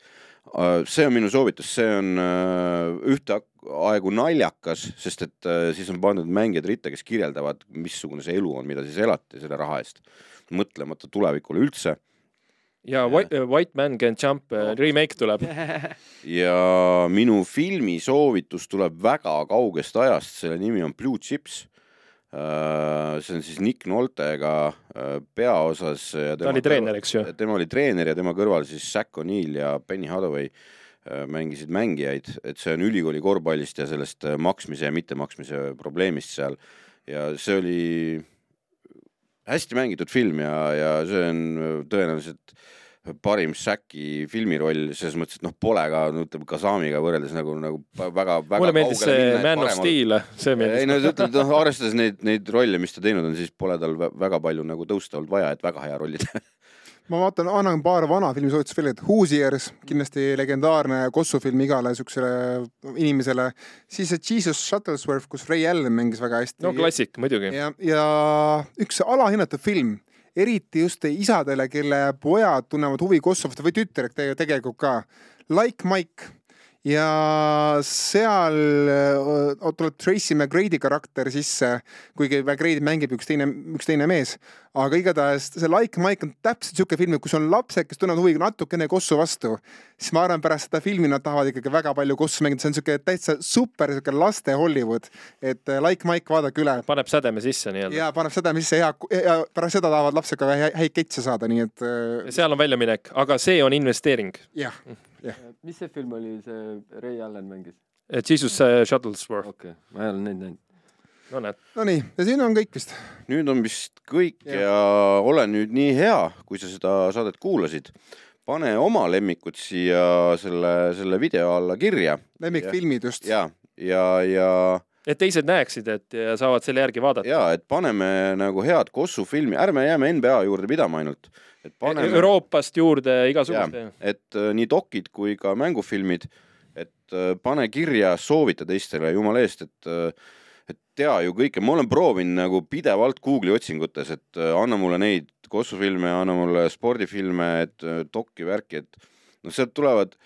see on minu soovitus, see on öö, ühtaegu naljakas, sest et öö, siis on pandud mängijad ritta, kes kirjeldavad, missugune see elu on, mida siis elati selle raha eest, mõtlemata tulevikule üldse ja White, White Man Can Jump äh, remake tuleb. ja minu filmi soovitus tuleb väga kaugest ajast, selle nimi on Blue Chips. see on siis Nick Noltega äh, peaosas. ta oli treener, eks ju? tema oli treener ja tema kõrval siis Zack O'Neill ja Benny Hathaway äh, mängisid mängijaid, et see on ülikooli korvpallist ja sellest äh, maksmise ja mittemaksmise probleemist seal ja see oli hästi mängitud film ja, ja see on äh, tõenäoliselt parim Shaqi filmiroll selles mõttes, et noh, pole ka no ütleme Kasamiga võrreldes nagu, nagu väga, väga mulle meeldis see Man of Steel, see ei meeldis. no ütleme, noh arvestades neid, neid rolle, mis ta teinud on, siis pole tal vä- väga palju nagu tõusta olnud vaja, et väga hea rolli teha. ma vaatan, annan paar vana filmi soovitust veel, et Hoosiers, kindlasti legendaarne kossufilm igale siuksele inimesele. siis Jesus Shuttlesworth, kus Ray Allen mängis väga hästi. no klassik muidugi. ja, ja üks alahinnatud film, eriti just isadele, kelle pojad tunnevad huvi Kosovo vastu või tütred tege- tegelikult ka. Like Mike ja seal äh, tuleb Tracy McGrady karakter sisse, kuigi McGrady mängib üks teine, üks teine mees, aga igatahes see Like Mike on täpselt siuke film, kus on lapsed, kes tunnevad huvi natukene Kosovo vastu, siis ma arvan, pärast seda filmi nad tahavad ikkagi väga palju Kosovo mängida, see on siuke täitsa super siuke laste Hollywood, et äh, Like Mike vaadake üle. Paneb sädeme sisse nii-öelda. ja paneb seda, mis see hea ja pärast seda tahavad lapsed ka hä- häid ketse saada, nii et äh, seal on väljaminek, aga see on investeering. jah, mis see film oli, see Ray Allen mängis? Jesus äh, Shuttlesworth, okei okay., ma ei ole neid näinud. no näed. Nonii, ja siin on kõik vist. nüüd on vist kõik ja. Jah. ja ole nüüd nii hea, kui sa seda saadet kuulasid, pane oma lemmikud siia selle, selle video alla kirja lemmikfilmid just. ja, ja, ja, et teised näeksid, et ja saavad selle järgi vaadata. ja et paneme nagu head Kossu filmi, ärme jääme NBA juurde pidama ainult, et paneme Euroopast juurde igasuguste. et äh, nii dokid kui ka mängufilmid, et äh, pane kirja, soovita teistele, jumala eest, et äh, et tea ju kõike, ma olen proovinud nagu pidevalt Google'i otsingutes, et äh, anna mulle neid kossufilme, anna mulle spordifilme, et äh, dokki värki, et noh, sealt tulevad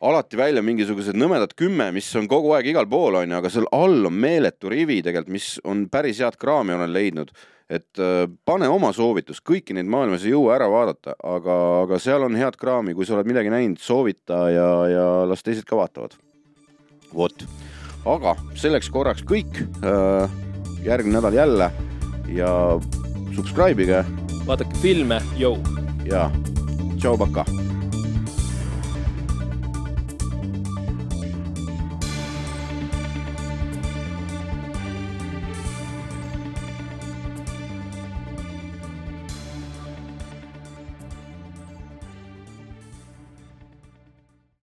alati välja mingisugused nõmedad kümme, mis on kogu aeg igal pool onju, aga seal all on meeletu rivi tegelikult, mis on päris head kraami olen leidnud. et äh, pane oma soovitus, kõiki neid maailmas ei jõua ära vaadata, aga, aga seal on head kraami, kui sa oled midagi näinud, soovita ja, ja las teised ka vaatavad. vot, aga selleks korraks kõik. järgmine nädal jälle ja subscribe ige vaadake filme, jõu. ja tšau, pakaa